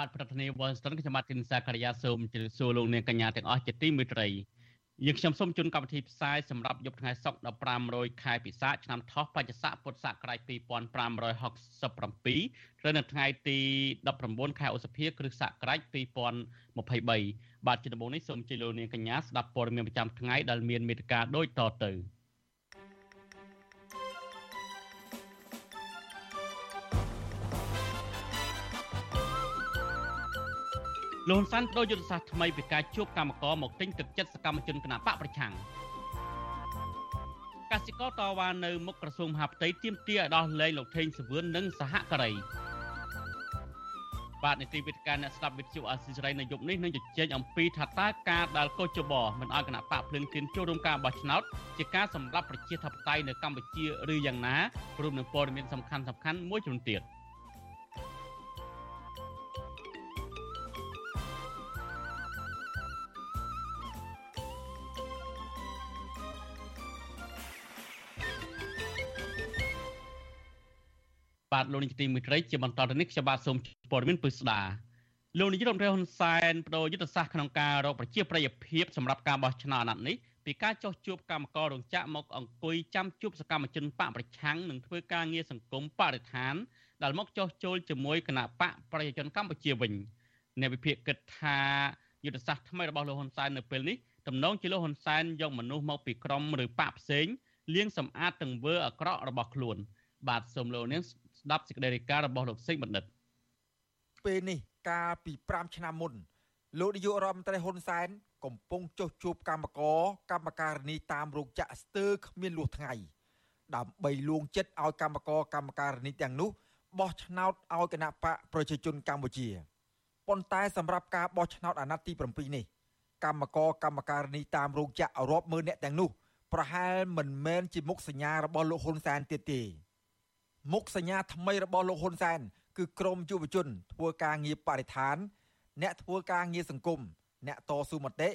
បាទប្រធានាធិបតី Washington ខ្ញុំបាទទីនសាករិយាសូមជម្រាបសួរលោកអ្នកកញ្ញាទាំងអស់ជាទីមេត្រីយើងខ្ញុំសូមជូនកម្មវិធីផ្សាយសម្រាប់យប់ថ្ងៃសុក្រ1500ខែពិសាខឆ្នាំថោះបច្ចស័កពុទ្ធសករាជ2567ត្រូវនៅថ្ងៃទី19ខែឧសភាគ្រិស្តសករាជ2023បាទជាដំបូងនេះសូមជម្រាបលោកអ្នកកញ្ញាស្ដាប់ព័ត៌មានប្រចាំថ្ងៃដែលមានមេត្តាដូចតទៅ លោកហ៊ុនសែនបដូរយុទ្ធសាស្ត្រថ្មីពីការជួបកម្មករមកទិញទឹកចិត្តសកម្មជនគណបកប្រឆាំងកសិករតវ៉ានៅមុខក្រសួងមហាផ្ទៃទាមទារឲ្យដោះលែងលោកថេងសវឿននិងសហការីបាទនីតិវិទ្យាអ្នកស្ដាប់វិទ្យុអាស៊ីសេរីនៅយប់នេះនឹងជជែកអំពីថាតើការដែលកោជបមិនឲ្យគណៈបកភ្លើងទៀនចូលរួមការបោះឆ្នោតជាការសម្លាប់ប្រជាធិបតេយ្យនៅកម្ពុជាឬយ៉ាងណារួមនឹងព័ត៌មានសំខាន់ៗមួយចំនួនទៀត។ បាទលោកនាយកទីមេត្រីជាបន្តទៅនេះខ្ញុំបាទសូមព័ត៌មានពិស្ដាលោកនាយរដ្ឋមន្ត្រីហ៊ុនសែនបដូរយុទ្ធសាស្ត្រក្នុងការរកប្រជាប្រិយភាពសម្រាប់ការបោះឆ្នោតអាណត្តិនេះពីការចោះជួបកម្មកររោងចក្រមកអង្គុយចាំជួបសកម្មជនបកប្រឆាំងនិងធ្វើការងារសង្គមបរិស្ថានដែលមកចោះចូលជាមួយគណៈបកប្រជាជនកម្ពុជាវិញអ្នកវិភាគគិតថាយុទ្ធសាស្ត្រថ្មីរបស់លោកហ៊ុនសែននៅពេលនេះតំណងជាលោកហ៊ុនសែនយកមនុស្សមកពីក្រមឬបកផ្សេងលាងសម្អាតទង្វើអាក្រក់របស់ខ្លួន បាទសូមលោកនាង ស្ដាប់សេចក្តីរាយការណ៍របស់លោកសេងបណ្ឌិតពេលនេះកាលពី5ឆ្នាំមុនលោកនាយករដ្ឋមន្ត្រីហ៊ុនសែនកំពុងចុះជួបកម្មករកម្មការនីតាមរោងចក្រស្ទើរគ្មានលួសថ្ងៃដើម្បីលួងចិត្តឲ្យកម្មករកម្មការនីទាំងនោះបោះឆ្នោតឲ្យគណៈបកប្រជាជនកម្ពុជាប៉ុន្តែសម្រាប់ការបោះឆ្នោតអាណត្តិទី7នេះកម្មករកម្មការនីតាមរោងចក្ររាប់ម៉ឺនអ្នកទាំងនោះប្រហែលមិនមែនជាមុខសញ្ញារបស់លោកហ៊ុនសែនទៀតទេ មុខសញ្ញាថ្មីរបស់លោកហ៊ុនសែនគឺក្រមយុវជន ធ្វើការងារបរិស្ថាន អ្នកធ្វើការងារសង្គមអ្នកតស៊ូមតិ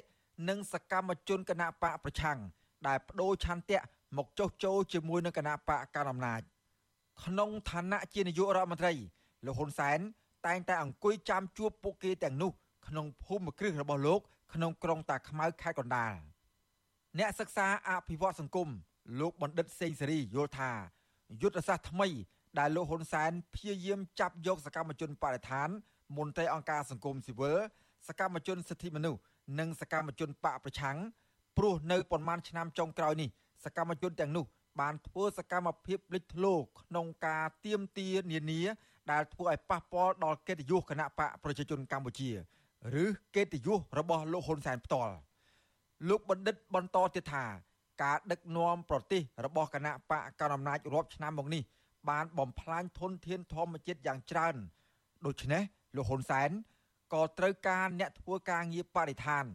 និងសកម្មជនគណៈបកប្រឆាំងដែលបដូរឆន្ទៈមកចុះចូលជាមួយនឹងគណៈបកកណ្ដាលអំណាចក្នុងឋានៈជានាយករដ្ឋមន្ត្រីលោកហ៊ុនសែនតែងតែអង្គុយចាំជួបពួកគេទាំងនោះក្នុងភូមិគ្រឹះរបស់លោក ក្នុងក្រុងតាខ្មៅខេត្តកណ្ដាលអ្នកសិក្សាអភិវឌ្ឍសង្គមលោកបណ្ឌិតសេងសេរីយល់ថា យុទ្ធសាស្ត្រថ្មី ដែលលោកហ៊ុនសែនព្យាយាមចាប់យកសកម្មជនបរិស្ថាន មន្ត្រីអង្គការសង្គមស៊ីវិលសកម្មជនសិទ្ធិមនុស្សនិងសកម្មជនបកប្រឆាំងព្រោះនៅប៉ុន្មានឆ្នាំចុងក្រោយនេះសកម្មជនទាំងនោះបានធ្វើសកម្មភាពលេចធ្លោក្នុងការទៀមទានានា ដែលធ្វើឲ្យប៉ះពាល់ដល់កិត្តិយសគណៈបកប្រជាជនកម្ពុជា ឬកិត្តិយសរបស់លោកហ៊ុនសែនផ្ទាល់លោកបណ្ឌិតបន្តទៀតថា ការដឹកនាំប្រទេសរបស់គណៈបកកណ្ដាលអំណាចរាប់ឆ្នាំមកនេះបានបំផ្លាញធនធានធម្មជាតិយ៉ាងច្រើនដូច្នេះលោកហ៊ុនសែនក៏ត្រូវការអ្នកធ្វើការងារបរិស្ថាន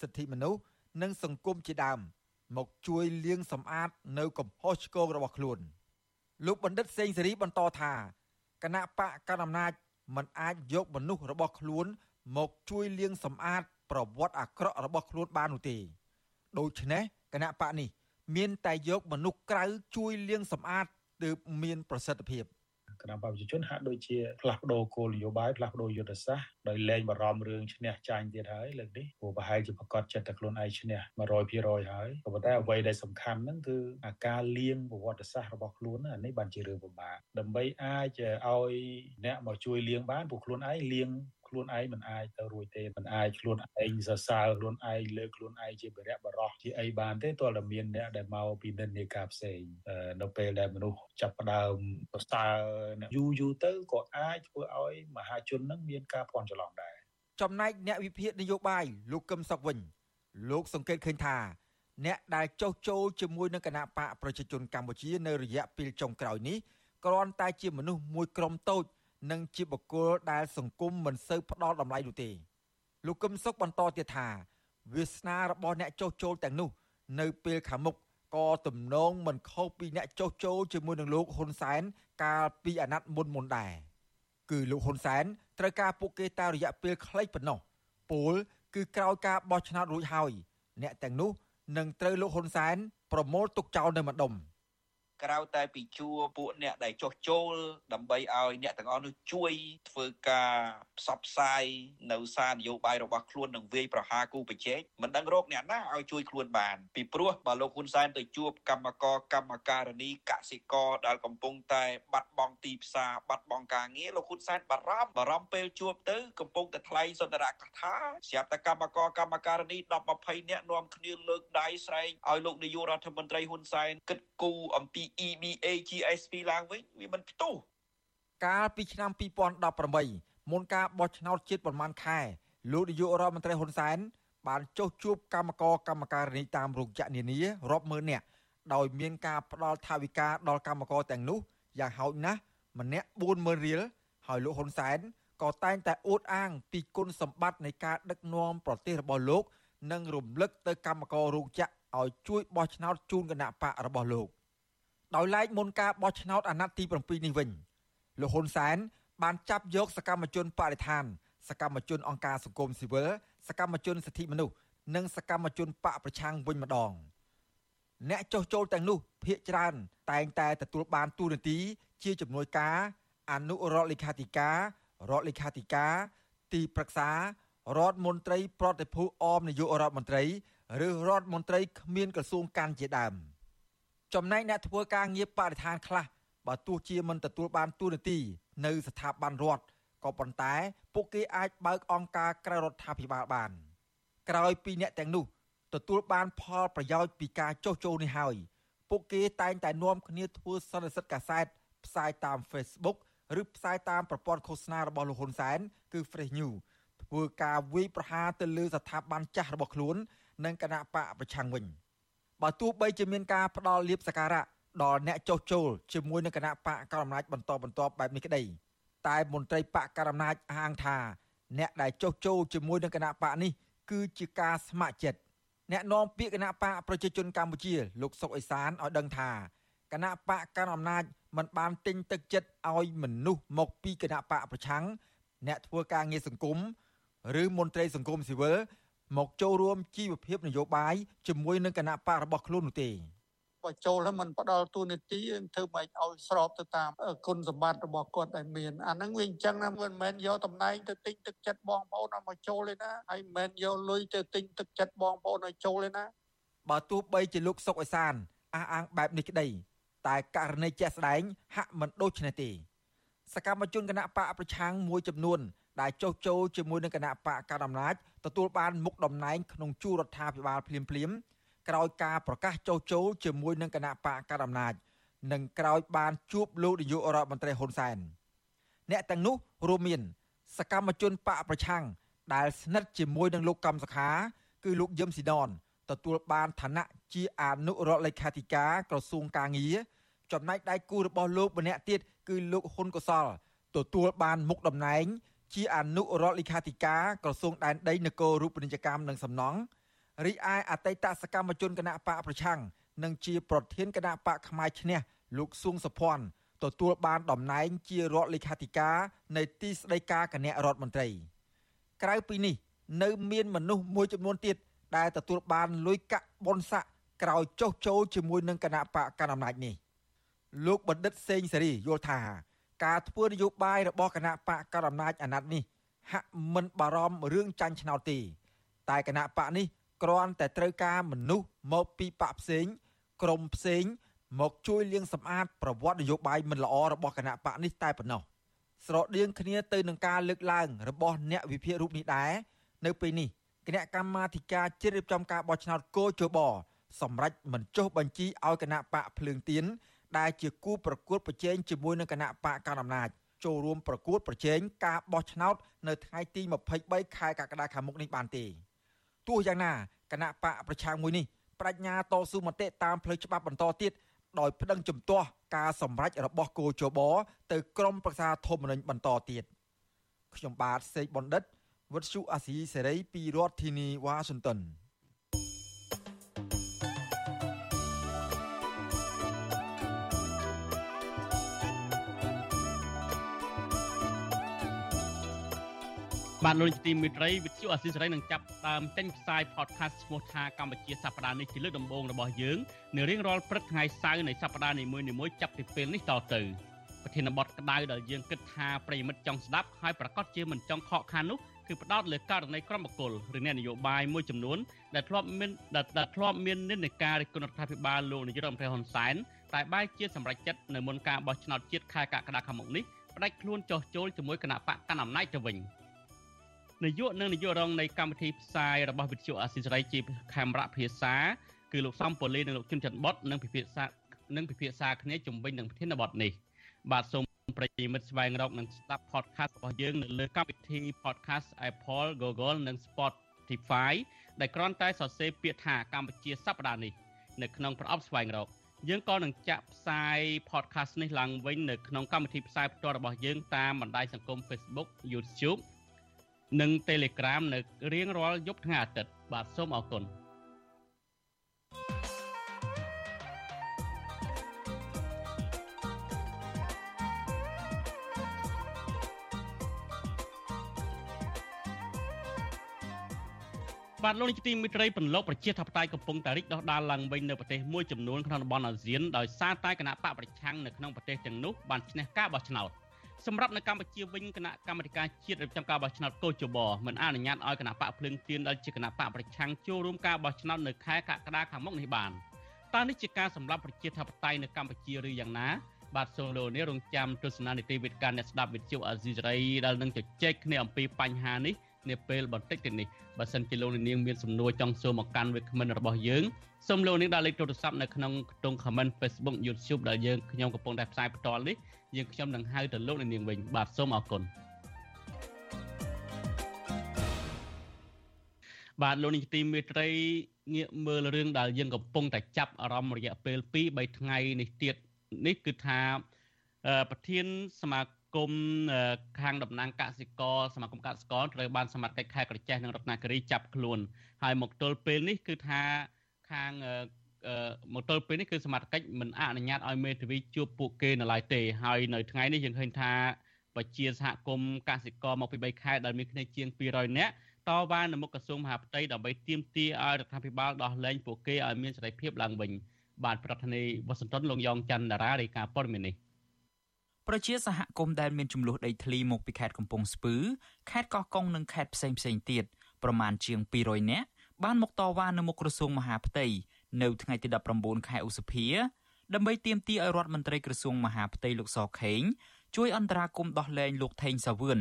សិទ្ធិមនុស្សនិងសង្គមជាដើម មកជួយលាងសម្អាតនៅកំហុសឆ្គងរបស់ខ្លួន លោកបណ្ឌិតសេងសេរីបន្តថាគណៈបកកណ្ដាលអំណាចមិនអាចយកមនុស្សរបស់ខ្លួន មកជួយលាងសម្អាត ប្រវត្តិអាក្រក់របស់ខ្លួនបាននោះទេដូច្នេះ គណៈបកនេះមានតែយកមនុស្សក្រៅជួយលាងសម្អាតទើបមានប្រសិទ្ធភាពគណៈបព្វជិជនហាក់ដូចជាផ្លាស់ប្ដូរគោលនយោបាយផ្លាស់ប្ដូរយុទ្ធសាស្ត្រដោយលែងបារម្ភរឿងឈ្នះចាញ់ទៀតហើយលើកនេះព្រោះប្រហែលជាប្រកាសចិត្តតែខ្លួនឯងឈ្នះ100%ហើយក៏ប៉ុន្តែអ្វីដែលសំខាន់ហ្នឹងគឺអាការលៀងប្រវត្តិសាស្ត្ររបស់ខ្លួនអានេះបានជារឿងពិបាកដើម្បីអាចឲ្យអ្នកមកជួយលៀងបានព្រោះខ្លួនឯងលៀង ខ្លួនឯងមិនអាចទៅរួចទេមិនអាចខ្លួនឯងសរសើរខ្លួនឯងលើកខ្លួនឯងជាបរិយបរោះជាអីបានទេទាល់តែមានអ្នកដែលមកពីនិន្នាការផ្សេងនៅពេលដែលមនុស្សចាប់ផ្ដើមប្រសើរយូរយូរទៅក៏អាចធ្វើឲ្យមហាជននឹងមានការភ័ន្តច្រឡំដែរចំណែកអ្នកវិភាគនយោបាយលោកកឹមសុខវិញ លោកសង្កេតឃើញថាអ្នកដែលចោះចូលជាមួយនឹងគណៈបកប្រជាជនកម្ពុជានៅរយៈពេលចុងក្រោយនេះគ្រាន់តែជាមនុស្សមួយក្រុមតូច និងជាបុគ្គលដែលសង្គមមិនសូវផ្ដល់តម្លៃនោះទេលោកកឹមសុខបន្តទៀតថាវាសនារបស់អ្នកចុះចូលទាំងនោះ នៅពេលខាងមុខក៏ទំនងមិនខុសពីអ្នកចុះចូលជាមួយនឹងលោកហ៊ុនសែនកាលពីអាណត្តិមុនមុនដែរគឺលោកហ៊ុនសែនត្រូវការពួកគេតែរយៈពេលខ្លីប៉ុណ្ណោះពលគឺក្រោយការបោះឆ្នោតរួចហើយ អ្នកទាំងនោះនឹងត្រូវលោកហ៊ុនសែនប្រមូលទុកចោលនៅម្ដុំ។ ក្រៅតែពីជួពួកអ្នកដែលចោះចូលដើម្បីឲ្យអ្នកទាំងអស់នោះជួយធ្វើការផ្សព្វផ្សាយនៅសារនយោបាយរបស់ខ្លួននឹងវាយប្រហារគូប្រជែងមិនដឹងរកអ្នកណាឲ្យជួយខ្លួនបាន ពីព្រោះបើលោកហ៊ុនសែនទៅជួបកម្មករកម្មការនីកសិករដែលកំពុងតែបាត់បង់ទីផ្សារបាត់បង់ការងារលោកហ៊ុនសែនបារម្ភបារម្ភពេលជួបទៅកំពុងតែថ្លែងសន្ទរកថាស្រាប់តែកម្មករកម្មការនី10 20នាក់នាំគ្នាលើកដៃស្រែកឲ្យលោកនាយករដ្ឋមន្ត្រីហ៊ុនសែនគិតគូរអំពី EBA GSP ឡើងវិញវាមិនផ្ទុះកាលពីឆ្នាំ2018មុនការបោះឆ្នោតជាតិប្រមាណខែលោកនាយករដ្ឋមន្ត្រីហ៊ុនសែនបានចុះជួបកម្មករកម្មការិនីតាមរោងចក្រនានារាប់ម៉ឺននាក់ដោយមានការផ្ដល់ថវិកាដល់កម្មករទាំងនោះយ៉ាងហោចណាស់ម្នាក់40000រៀលហើយលោកហ៊ុនសែនក៏តែងតែអួតអាងពីគុណសម្បត្តិនៃការដឹកនាំប្រទេសរបស់លោក និងរំលឹកទៅកម្មកររោងចក្រឲ្យជួយបោះឆ្នោតជូនគណៈបករបស់លោក ដោយឡែកមុនការបោះឆ្នោតអាណត្តិទី7នេះវិញលោកហ៊ុនសែនបានចាប់យកសកម្មជនបរិស្ថាន សកម្មជនអង្គការសង្គមស៊ីវិលសកម្មជនសិទ្ធិមនុស្សនិងសកម្មជនបកប្រឆាំងវិញម្ដង អ្នកចុះចូលទាំងនោះភាកច្រើន តែងតែទទួលបានទូនាទី ជាជំនួយការអនុរដ្ឋលេខាធិការរដ្ឋលេខាធិការទីប្រឹក្សារដ្ឋមន្ត្រី ប្រតិភូអមនាយករដ្ឋមន្ត្រី ឬរដ្ឋមន្ត្រីគ្មានក្រសួងកាន់ជាដើម។ ចំណែកអ្នកធ្វើការងារបរិស្ថានខ្លះបើទោះជាមិនទទួលបានទូនាទីនៅស្ថាប័នរដ្ឋក៏ប៉ុន្តែពួកគេអាចបើកអង្គការក្រៅរដ្ឋាភិបាលបាន ក្រោយពីអ្នកទាំងនោះទទួលបានផលប្រយោជន៍ពីការចុះចូលនេះហើយពួកគេតែងតែនាំគ្នាធ្វើសន្និសីទកាសែតផ្សាយតាម Facebook ឬផ្សាយតាមប្រព័ន្ធឃោសនារបស់លោកហ៊ុនសែនគឺ Fresh News ធ្វើការវាយប្រហារទៅលើស្ថាប័នចាស់របស់ខ្លួន និងគណៈបកប្រឆាំងវិញ។ បើទោះបីជាមានការផ្ដល់លៀបសការៈដល់អ្នកចុះចូលជាមួយនឹងគណៈបកកណ្ដាលអំណាចបន្តបន្តបែបនេះក្តីតែមន្ត្រីបកកណ្ដាលអំណាចអះអាងថាអ្នកដែលចុះចូលជាមួយនឹងគណៈបកនេះគឺជាការស្ម័គ្រចិត្តអ្នកនាំពាក្យគណៈបកប្រជាជនកម្ពុជាលោកសុកអេសានឲ្យដឹងថាគណៈបកកណ្ដាលអំណាចមិនបានទិញទឹកចិត្តឲ្យមនុស្សមកពីគណៈបកប្រឆាំងអ្នកធ្វើការងារសង្គមឬមន្ត្រីសង្គមស៊ីវិល មកចូលរួមជីវភាពនយោបាយជាមួយនឹងគណៈបករបស់ខ្លួននោះទេបើចូលហើយมันផ្ដល់ទូនីតិធ្វើម៉េចឲ្យស្របទៅតាមគុណសម្បត្តិរបស់គាត់ដែលមានអាហ្នឹងវាអញ្ចឹងណាមិនមែនយកតំណែងទៅទិញទឹកចិត្តបងប្អូនឲ្យមកចូលទេណាហើយមិនមែនយកលុយទៅទិញទឹកចិត្តបងប្អូនឲ្យចូលទេណាបើទោះបីជាលោកសុកអេសានអះអាងបែបនេះក្តី តែករណីជាក់ស្ដែងហាក់មិនដូចនេះទេសកម្មជនគណៈបកប្រឆាំងមួយចំនួន ដែលចុះចូលជាមួយនឹងគណៈបកកណ្ដាលអំណាចទទួលបានមុខតំណែងក្នុងជួររដ្ឋាភិបាលភ្លាមភ្លាមក្រោយការប្រកាសចុះចូលជាមួយនឹងគណៈបកកណ្ដាលអំណាចនិងក្រោយបានជួបលោកនាយករដ្ឋមន្ត្រីហ៊ុនសែនអ្នកទាំងនោះរួមមាន សកម្មជនបកប្រឆាំងដែលស្និទ្ធជាមួយនឹងលោកកំសខា គឺលោកយឹមស៊ីដនទទួលបានឋានៈជាអនុរដ្ឋលេខាធិការក្រសួងកាងារចំណែកដៃគូរបស់លោកម្នាក់ទៀតគឺលោកហ៊ុនកុសលទទួលបានមុខតំណែង ជាអនុរដ្ឋលេខាធិការក្រសួងដែនដីនគររូបនីយកម្មនិងសំណង់រីឯអតីតសកម្មជនគណៈបកប្រឆាំងនិងជាប្រធានគណៈបកផ្នែកឈ្នះលោកសួងសុភ័ណ្ឌទទួលបានតំណែងជារដ្ឋលេខាធិការនៃទីស្តីការគណៈរដ្ឋមន្ត្រី ក្រៅពីនេះ នៅមានមនុស្សមួយចំនួនទៀតដែលទទួលបានលុយកាក់បុណ្យស័ក្តិក្រោយចុះចូលជាមួយនឹងគណៈបកកណ្ដាលអំណាចនេះលោកបណ្ឌិតសេងសេរីយល់ថា ការធ្វើនយោបាយរបស់គណៈបកកណ្ដាលអំណាចអាណត្តិនេះហាក់មិនបារម្ភរឿងចាញ់ឆ្នោតទេ តែគណៈបកនេះគ្រាន់តែត្រូវការមនុស្សមកពីបកផ្សេងក្រុមផ្សេង មកជួយលាងសម្អាតប្រវត្តិនយោបាយមិនល្អរបស់គណៈបកនេះតែប៉ុណ្ណោះស្រដៀងគ្នាទៅនឹងការលើកឡើងរបស់អ្នកវិភាគរូបនេះដែរនៅពេលនេះគណៈកម្មាធិការជ្រៀបចំការបោះឆ្នោតគោជបសម្រាប់មិនចុះបញ្ជីឲ្យគណៈបកភ្លើងទៀន ដែលជាគូប្រកួតប្រជែងជាមួយនឹងគណៈបកកណ្ដាលអំណាចចូលរួមប្រកួតប្រជែងការបោះឆ្នោតនៅថ្ងៃទី23ខែកក្កដាខាងមុខនេះបានទេទោះយ៉ាងណាគណៈបកប្រឆាំងមួយនេះបញ្ញាតស៊ូមតិតាមផ្លូវច្បាប់បន្តទៀតដោយប្តឹងជំទាស់ការសម្រេចរបស់គោជបទៅក្រមប្រឹក្សាធម្មនុញ្ញបន្តទៀតខ្ញុំបាទសេកបណ្ឌិតវុទ្ធុអាស៊ីសេរីពីរដ្ឋធានីវ៉ាស៊ីនតោន បាទលោកទីមិត្តរីវិទ្យុអស៊ីសេរីនឹងចាប់ដើមចេញផ្សាយ podcast ឈ្មោះថាកម្ពុជាសប្តាហ៍នេះជាលើកដំបូងរបស់យើងនៅរៀងរាល់ព្រឹកថ្ងៃសៅរ៍នៃសប្តាហ៍នីមួយៗចាប់ពីពេលនេះតទៅប្រធានបទក្តៅដែលយើងគិតថាប្រិយមិត្តចង់ស្ដាប់ហើយប្រកាសជាមិនចង់ខកខាននោះគឺផ្ដោតលើករណីក្រុមបកគលឬអ្នកនយោបាយមួយចំនួនដែលធ្លាប់មានដែលធ្លាប់មាននិន្នាការរិះគន់រដ្ឋាភិបាលលោកនាយរដ្ឋមន្ត្រីហ៊ុនសែនតែបែរជាសម្រេចចិត្តនៅមុនការបោះឆ្នោតជាតិខែកក្កដាខាងមុខនេះផ្ដាច់ខ្លួនចោះចូលជាមួយគណៈបកកណ្ដាលអំណាចទៅវិញ។ នាយកនិងនាយករងនៃកម្មវិធីផ្សាយរបស់វិទ្យុអាស៊ីសេរីជាខេមរៈភាសាគឺលោកសំពូលីនិងលោកជុនច័ន្ទបុតនឹងពិភាក្សានឹងពិភាក្សាគ្នាជំវិញនឹងប្រធានបទនេះបាទសូមប្រិយមិត្តស្វែងរកនិងស្ដាប់ podcast របស់យើងនៅលើកម្មវិធី podcast Apple Google និង Spotify ដែលគ្រាន់តែសរសេរពាក្យថាកម្ពុជាសប្តាហ៍នេះនៅក្នុងប្រអប់ស្វែងរកយើងក៏នឹងចាក់ផ្សាយ podcast នេះឡើងវិញនៅក្នុងកម្មវិធីផ្សាយផ្ទាល់របស់យើងតាមបណ្ដាញសង្គម Facebook YouTube និង Telegram នៅរៀងរាល់យប់ថ្ងៃអាទិត្យបាទសូមអរគុណបាទលោកនាយកទីមេត្រីពន្លកប្រជាធិបតេយ្យកំពុងតែរីកដុះដាលឡើងវិញនៅប្រទេសមួយចំនួនក្នុងតំបន់អាស៊ានដោយសារតែគណៈបកប្រឆាំងនៅក្នុងប្រទេសទាំងនោះបានឈ្នះការបោះឆ្នោត សម្រាប់នៅកម្ពុជាវិញគណៈកម្មាធិការជាតិរៀបចំការបោះឆ្នោតកោជបមិនអនុញ្ញាតឲ្យគណៈបកភ្លើងទៀនដែលជាគណៈបកប្រឆាំងចូលរួមការបោះឆ្នោតនៅខែកក្កដាខាងមុខនេះបានតើនេះជាការសម្រាប់ប្រជាធិបតេយ្យនៅកម្ពុជាឬយ៉ាងណាបាទសូមលោកនេះរងចាំទស្សនានីតិវិទ្យាអ្នកស្ដាប់វិទ្យុអាស៊ីសេរីដែលនឹងជជែកគ្នាអំពីបញ្ហានេះ នាពេលបន្តិចទៀតនេះបើសិនជាលោកនាងមានសំណួរចង់សួរមកកាន់វាគ្មិនរបស់យើងសូមលោកនាងដាក់លេខទូរស័ព្ទនៅក្នុងខ្ទង់ comment Facebook YouTube ដែលយើងខ្ញុំកំពុងតែផ្សាយផ្ទាល់នេះយើងខ្ញុំនឹងហៅទៅលោកនាងវិញបាទសូមអរគុណបាទលោកនាងទីមេត្រីងាកមើលរឿងដែលយើងកំពុងតែចាប់អារម្មណ៍រយៈពេល2 3ថ្ងៃនេះទៀតនេះគឺថាប្រធានសមាគ មខាងតំណាងកសិករសមាគមកសិករត្រូវបានសមាជិកខេត្តក្រចេះនិងរតនគិរីចាប់ខ្លួនហើយមកទល់ពេលនេះគឺថាខាងមកទល់ពេលនេះគឺសមាជិកមិនអនុញ្ញាតឲ្យមេធាវីជួបពួកគេនៅឡើយទេហើយនៅថ្ងៃនេះយើងឃើញថាប្រជាសហគមន៍កសិករមកពី3ខេត្តដែលមានគ្នាជាង200នាក់តវ៉ានៅមុខក្រសួងមហាផ្ទៃដើម្បីទាមទារឲ្យរដ្ឋាភិបាលដោះលែងពួកគេឲ្យមានសេរីភាពឡើងវិញបាទប្រធានាធិបតីវ៉ាស៊ីនតោនលោកយ៉ងច័ន្ទតារារាយការណ៍ព័ត៌មាននេះ ប្រជាសហគមន៍ដែលមានចំនួនដីធ្លីមកពីខេត្តកំពង់ស្ពឺខេត្តកោះកុងនិងខេត្តផ្សេងផ្សេងទៀតប្រមាណជាង200នាក់បានមកតវ៉ានៅមុខក្រសួងមហាផ្ទៃនៅថ្ងៃទី19ខែឧសភាដើម្បីទាមទារឲ្យរដ្ឋមន្ត្រីក្រសួងមហាផ្ទៃលោកសខេងជួយអន្តរាគមន៍ដោះលែងលោកថេងសាវឿន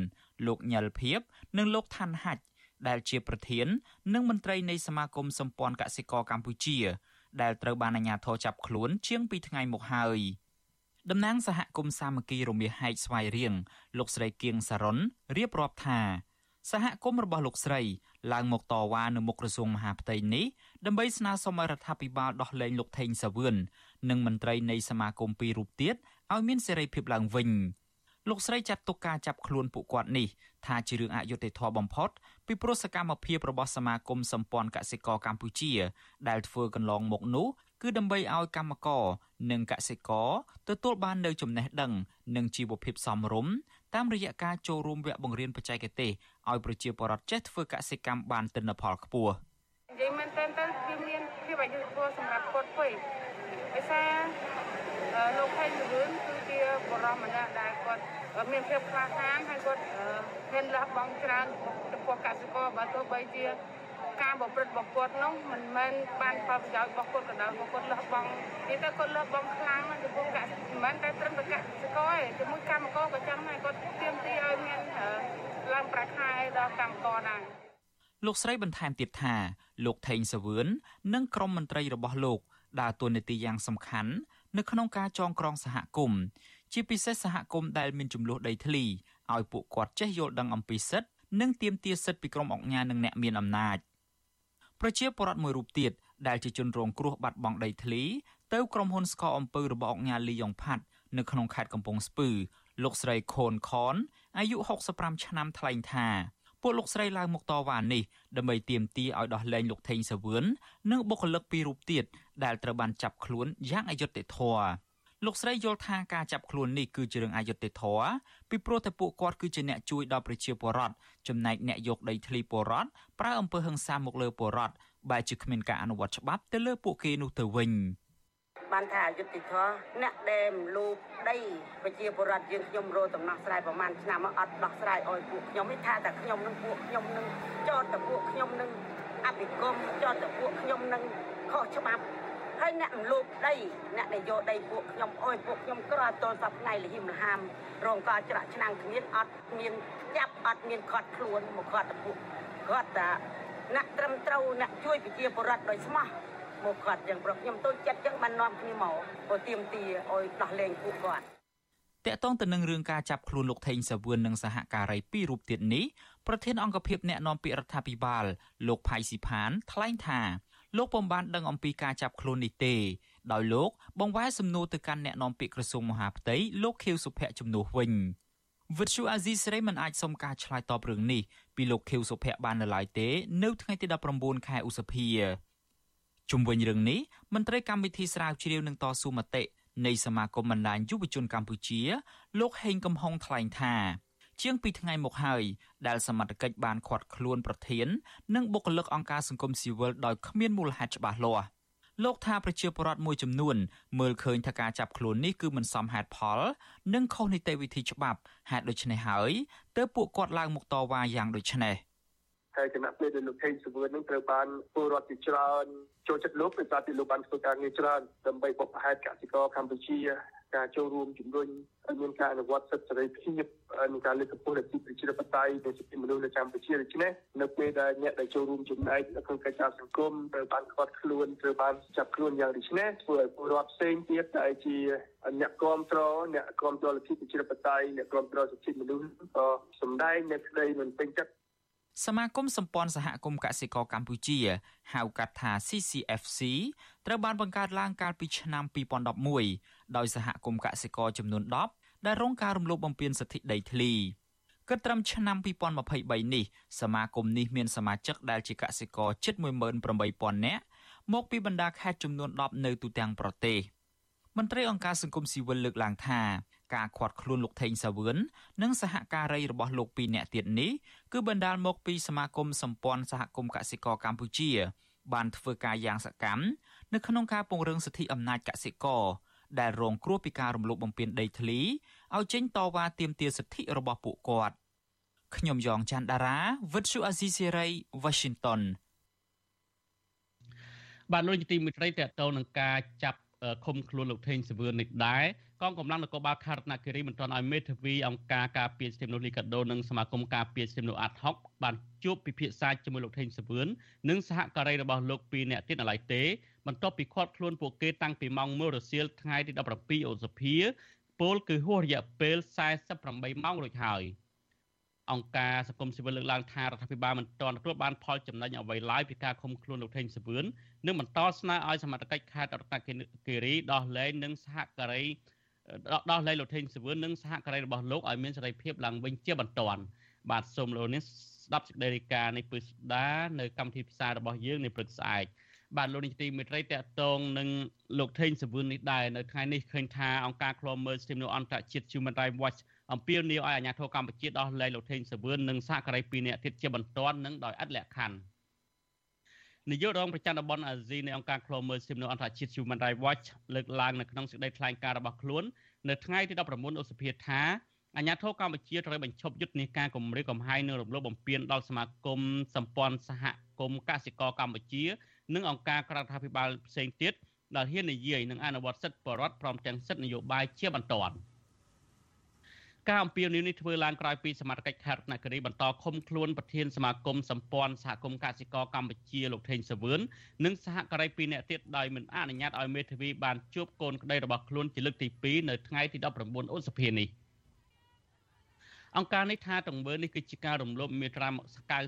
លោកញ៉លភៀបនិងលោកឋានហាច់ដែលជាប្រធាន និងមន្ត្រីនៃសមាគមសម្ព័ន្ធកសិករកម្ពុជា ដែលត្រូវបានអាជ្ញាធរចាប់ខ្លួនជាង2ថ្ងៃមកហើយ តំណាងសហគមន៍សាមគ្គីរមាសហែកស្វាយរៀងលោកស្រីគៀងសារុនរៀបរាប់ថាសហគមន៍របស់លោកស្រីឡើងមកតវ៉ានៅមុខក្រសួងមហាផ្ទៃនេះដើម្បីស្នើសុំឲ្យរដ្ឋាភិបាលដោះលែងលោកថេងសាវឿននិងមន្ត្រីនៃសមាគមពីររូបទៀតឲ្យមានសេរីភាពឡើងវិញលោកស្រីចាត់ទុកការចាប់ខ្លួនពួកគាត់នេះថាជារឿងអយុត្តិធម៌បំផុតពីព្រោះសកម្មភាពរបស់សមាគមសម្ព័ន្ធកសិករកម្ពុជា ដែលធ្វើកន្លងមកនោះ គឺដើម្បីឲ្យកម្មករនិងកសិករទទួលបាននូវចំណេះដឹងនិងជីវភាពសមរម្យតាមរយៈការចូលរួមវគ្គបង្រៀនបច្ចេកទេសឲ្យប្រជាពលរដ្ឋចេះធ្វើកសិកម្មបានទិន្នផលខ្ពស់និយាយមែនតើទៅវាមានភាពអយុត្តិធម៌សម្រាប់គាត់ពេកដោយសារលោកខេងលឿនគឺជាបរិមម្នាក់ដែលគាត់មានភាពខ្លាហានហើយគាត់មានលះបង់ច្រើនចំពោះកសិករបើទោះបីជា ការប្រព្រឹត្តរបស់គាត់នោះមិនមែនបានផលប្រយោជន៍របស់គាត់ក៏ដោយគាត់លះបង់និយាយទៅគាត់លះបង់ខ្លាំងណាស់ចំពោះកសិមិនមែនតែត្រឹមតែកសិករទេជាមួយកម្មករក៏ចឹងដែរគាត់ទាមទារឲ្យមានឡើងប្រាក់ខែដល់កម្មករដែរលោកស្រីបន្ថែមទៀតថាលោកថេងសាវឿននិងក្រុមមន្ត្រីរបស់លោកដើរតួនាទីយ៉ាងសំខាន់នៅក្នុងការចងក្រងសហគមន៍ជាពិសេសសហគមន៍ដែលមានចំនួនដីធ្លីឲ្យពួកគាត់ចេះយល់ដឹងអំពីសិទ្ធិនិងទាមទារសិទ្ធិពីក្រុមអង្គការនិងអ្នកមានអំណាច ប្រជាពលរដ្ឋមួយរូបទៀតដែលជាជនរងគ្រោះបាត់បង់ដីធ្លីទៅក្រុមហ៊ុនស្កអំពើរបស់អង្គការលីយ៉ុងផាត់នៅក្នុងខេត្តកំពង់ស្ពឺលោកស្រីខូនខនអាយុ65ឆ្នាំថ្លែងថាពួកលោកស្រីឡើងមកតវ៉ានេះដើម្បីទាមទារឲ្យដោះលែងលោកថេងសាវឿននិងបុគ្គលិកពីររូបទៀតដែលត្រូវបានចាប់ខ្លួនយ៉ាងអយុត្តិធម៌ លោកស្រីយល់ថាការចាប់ខ្លួននេះគឺជារឿងអយុត្តិធម៌ពីព្រោះតែពួកគាត់គឺជាអ្នកជួយដល់ប្រជាពលរដ្ឋចំណែកអ្នកយកដីធ្លីពលរដ្ឋប្រើអំពើហិង្សាមកលើពលរដ្ឋបែរជាគ្មានការអនុវត្តច្បាប់ទៅលើពួកគេនោះទៅវិញបានថាអយុត្តិធម៌អ្នកដែលមលូបដីប្រជាពលរដ្ឋយើងខ្ញុំរោដំណោះស្រាយប្រហែលឆ្នាំមកអត់ដោះស្រាយឲ្យពួកខ្ញុំទេថាតែខ្ញុំនឹងពួកខ្ញុំនឹងចោតតែពួកខ្ញុំនឹងអភិគមចោតតែពួកខ្ញុំនឹងខុសច្បាប់ ហើយអ្នកមលូបដីអ្នកដែលយកដីពួកខ្ញុំអើយពួកខ្ញុំក្រតតសប្ថ្ងៃលហ៊ីមលហាមរងការច្រាក់ឆ្នាំងគ្មានអត់មានចាប់អត់មានខាត់ខ្លួនមកខាត់តែពួកគាត់តែអ្នកត្រឹមត្រូវអ្នកជួយប្រជាពលរដ្ឋដោយស្មោះមកគាត់ចឹងប្រុសខ្ញុំទូចចិត្តចឹងបាននាំគ្នាមកទៅទៀមទាឲ្យដោះលែងពួកគាត់តកតងទៅនឹងរឿងការចាប់ខ្លួនលោកថេងសាវឿននិងសហការីពីររូបទៀតនេះប្រធានអង្គភិបអ្នកណែនាំពាក្យរដ្ឋាភិបាលលោកផៃស៊ីផានថ្លែងថា លោកពុំបានដឹងអំពីការចាប់ខ្លួននេះទេដោយលោកបង្វែរសំណួរទៅកាន់អ្នកនាំពាក្យក្រសួងមហាផ្ទៃលោកខៀវសុភ័ក្រជំនួសវិញវិទ្យុអាស៊ីសេរីមិនអាចសុំការឆ្លើយតបរឿងនេះពីលោកខៀវសុភ័ក្របាននៅឡើយទេ នៅថ្ងៃទី19ខែឧសភាជុំវិញរឿងនេះមន្ត្រីកម្មវិធីស្រាវជ្រាវនឹងតស៊ូមតិនៃសមាគមបណ្ដាញយុវជនកម្ពុជា លោកហេងកំហុងថ្លែងថា ជាង2ថ្ងៃមកហើយដែលសមត្ថកិច្ចបានឃាត់ខ្លួនប្រធាន និងបុគ្គលិកអង្គការសង្គមស៊ីវិលដោយគ្មានមូលហេតុច្បាស់លាស់លោកថាប្រជាពលរដ្ឋមួយចំនួនមើលឃើញថាការចាប់ខ្លួននេះគឺមិនសមហេតុផល និងខុសនីតិវិធីច្បាប់ហេតុដូច្នេះហើយទើបពួកគាត់ឡើងមកតវ៉ាយ៉ាងដូចនេះហើយគណៈពេលដែលលោកថេងសវឿននឹងត្រូវបានពលរដ្ឋជាច្រើនចូលចិត្តលោកដោយសារតែលោកបានធ្វើការងារច្រើនដើម្បីបបផែតកសិករកម្ពុជា ការចូលរួមជំរុញឲ្យមានការអនុវត្តសិទ្ធិសេរីភាពនិងការលើកកម្ពស់លទ្ធិប្រជាធិបតេយ្យនិងសិទ្ធិមនុស្សនៅកម្ពុជាដូច្នេះនៅពេលដែលអ្នកដែលចូលរួមចំណែកនៅក្នុងកិច្ចការសង្គមត្រូវបានខាត់ខ្លួនត្រូវបានចាប់ខ្លួនយ៉ាងដូចនេះធ្វើឲ្យពលរដ្ឋផ្សេងទៀតដែលជាអ្នកគ្រប់គ្រងអ្នកគ្រប់គ្រងលទ្ធិប្រជាធិបតេយ្យអ្នកគ្រប់គ្រងសិទ្ធិមនុស្សក៏សម្ដែងនៅក្តីមិនពេញចិត្ត សមាគមសម្ព័ន្ធសហគមន៍កសិករកម្ពុជា ហៅកាត់ថា CCFC ត្រូវបានបង្កើតឡើងកាលពីឆ្នាំ2011ដោយសហគមន៍កសិករចំនួន10ដែលរងការរំលោភបំពានសិទ្ធិដីធ្លីគិតត្រឹមឆ្នាំ2023នេះសមាគមនេះមានសមាជិកដែលជាកសិករជិត18000នាក់មកពីបណ្ដាខេត្តចំនួន10នៅទូទាំងប្រទេសមន្ត្រីអង្គការសង្គមស៊ីវិលលើកឡើងថា ការខាត់ខ្លួនលោកថេងសាវឿននិងសហការីរបស់លោកពីរនាក់ទៀតនេះគឺបណ្ដាលមកពីសមាគមសម្ព័ន្ធសហគមន៍កសិករកម្ពុជា បានធ្វើការយ៉ាងសកម្មនៅក្នុងការពង្រឹងសិទ្ធិអំណាចកសិករដែលរងគ្រោះពីការរំលោភបំពានដីធ្លីឲ្យចេញតវ៉ាទាមទារសិទ្ធិរបស់ពួកគាត់ខ្ញុំយ៉ងច័ន្ទដារាវិទ្យុអាស៊ីសេរី Washington បាទលោកទីមិត្តរីតទៅនឹងការចាប់ឃុំខ្លួនលោកថេងសវឿននេះដែរ កងកម្លាំងនគរបាលខេត្តរតនគិរីមិនទាន់ឲ្យមេធាវីអង្គការការពារសិទ្ធិមនុស្សលីកាដូនិងសមាគមការពារសិទ្ធិមនុស្សអាត់ហុកបានជួបពិភាក្សាជាមួយលោកថេងសវឿននិងសហការីរបស់លោកពីរនាក់ទៀតនៅឡើយទេបន្ទាប់ពីឃាត់ខ្លួនពួកគេតាំងពីម៉ោង1រសៀលថ្ងៃទី17ឧសភាពលគឺហួសរយៈពេល48ម៉ោងរួចហើយអង្គការសង្គមស៊ីវិលលើកឡើងថារដ្ឋាភិបាលមិនទាន់ទទួលបានផលចំណេញអ្វីឡើយពីការឃុំខ្លួនលោកថេងសវឿននិងបន្តស្នើឲ្យសមត្ថកិច្ចខេត្តរតនគិរីដោះលែងនិងសហការី ដោះលែងលោកថេងសវឿននិងសហការីរបស់លោកឲ្យមានសេរីភាពឡើងវិញជាបន្ទាន់បាទសូមលោកនេះស្ដាប់សេចក្តីរាយការណ៍នៃពឹស្ដានៅកម្មវិធីផ្សាយរបស់យើងនៅព្រឹកស្អែកបាទលោកនាយកទីមេត្រីតកតងនឹងលោកថេងសវឿននេះដែរនៅថ្ងៃនេះឃើញថាអង្គការឃ្លាំមើលសិទ្ធិមនុស្សអន្តរជាតិ Human Rights Watch អំពាវនាវឲ្យអាជ្ញាធរកម្ពុជាដោះលែងលោកថេងសវឿននិងសហការី2នាក់ទៀតជាបន្ទាន់និងដោយឥតលក្ខខណ្ឌ នាយករងប្រចាំតំបន់អាស៊ីនៃអង្គការឃ្លាំមើលសិទ្ធិមនុស្សអន្តរជាតិ Human Rights Watch លើកឡើងនៅក្នុងសេចក្តីថ្លែងការណ៍របស់ខ្លួននៅថ្ងៃទី19ឧសភាថាអាញាធរកម្ពុជាត្រូវបញ្ឈប់យុទ្ធនាការគម្រាមកំហែងនិងរំលោភបំពានដល់សមាគមសម្ព័ន្ធសហគមន៍កសិករកម្ពុជា និងអង្គការក្រៅរដ្ឋាភិបាលផ្សេងទៀតដែលហ៊ាននិយាយនិងអនុវត្តសិទ្ធិបរដ្ឋព្រមទាំងសិទ្ធិនយោបាយជាបន្ត ការអំពាវនាវនេះធ្វើឡើងក្រោយពីសមាជិកខេត្តរតនគិរីបន្តឃុំខ្លួនប្រធានសមាគមសម្ព័ន្ធសហគមន៍កសិករកម្ពុជាលោកថេងសាវឿននិងសហការី2នាក់ទៀតដោយមិនអនុញ្ញាតឲ្យមេធាវីបានជួបកូនក្តីរបស់ខ្លួនជាលើកទី2នៅថ្ងៃទី19ឧសភានេះអង្គការនេះថាទង្វើនេះគឺជាការរំលោភមាត្រា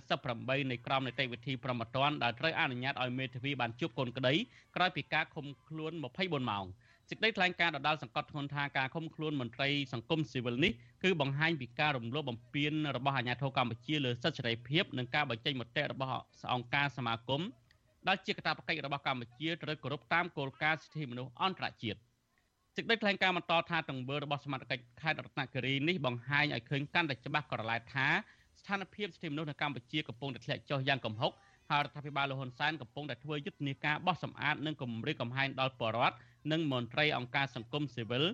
98នៃក្រមនីតិវិធីប្រមត្តនដែលត្រូវអនុញ្ញាតឲ្យមេធាវីបានជួបកូនក្តីក្រោយពីការឃុំខ្លួន24ម៉ោង សេចក្តីថ្លែងការណ៍ដដាលសង្កត់ធ្ងន់ថាការឃុំខ្លួនមន្ត្រីសង្គមស៊ីវិលនេះគឺបង្ហាញពីការរំលោភបំពានរបស់អាជ្ញាធរកម្ពុជាលើសិទ្ធិសេរីភាពនិងការបញ្ចេញមតិរបស់អង្គការសមាគមដែលជាកាតព្វកិច្ចរបស់កម្ពុជាត្រូវគោរពតាមគោលការណ៍សិទ្ធិមនុស្សអន្តរជាតិសេចក្តីថ្លែងការណ៍បន្តថាទង្វើរបស់សមាជិកខេត្តរតនគិរីនេះបង្ហាញឲ្យឃើញកាន់តែច្បាស់ក្រឡែតថាស្ថានភាពសិទ្ធិមនុស្សនៅកម្ពុជាកំពុងតែធ្លាក់ចុះយ៉ាងគំហុកហើយរដ្ឋាភិបាលលហ៊ុនសែនកំពុងតែធ្វើយុទ្ធនាការបោះសម្អាតនិងគម្រាមកំហែងដល់ប្រជាពលរដ្ឋ និងមន្ត្រីអង្គការសង្គមស៊ីវិល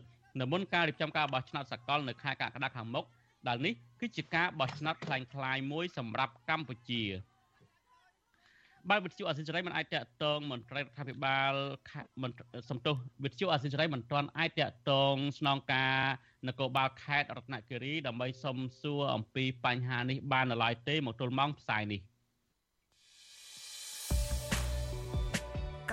នៅមុនការរៀបចំការបោះឆ្នោតសកលនៅខែកក្កដាខាងមុខដែលនេះគឺជាការបោះឆ្នោតคล้ายៗមួយសម្រាប់កម្ពុជាបាទវិទ្យុអសិរ័យមិនអាចតកតងមន្ត្រីរដ្ឋាភិបាលសំទោសវិទ្យុអសិរ័យមិនទាន់អាចតកតងស្នងការនគរបាលខេត្តរតនគិរីដើម្បីសុំសួរអំពីបញ្ហានេះបាននៅឡើយទេមកទល់ម៉ោងផ្សាយនេះ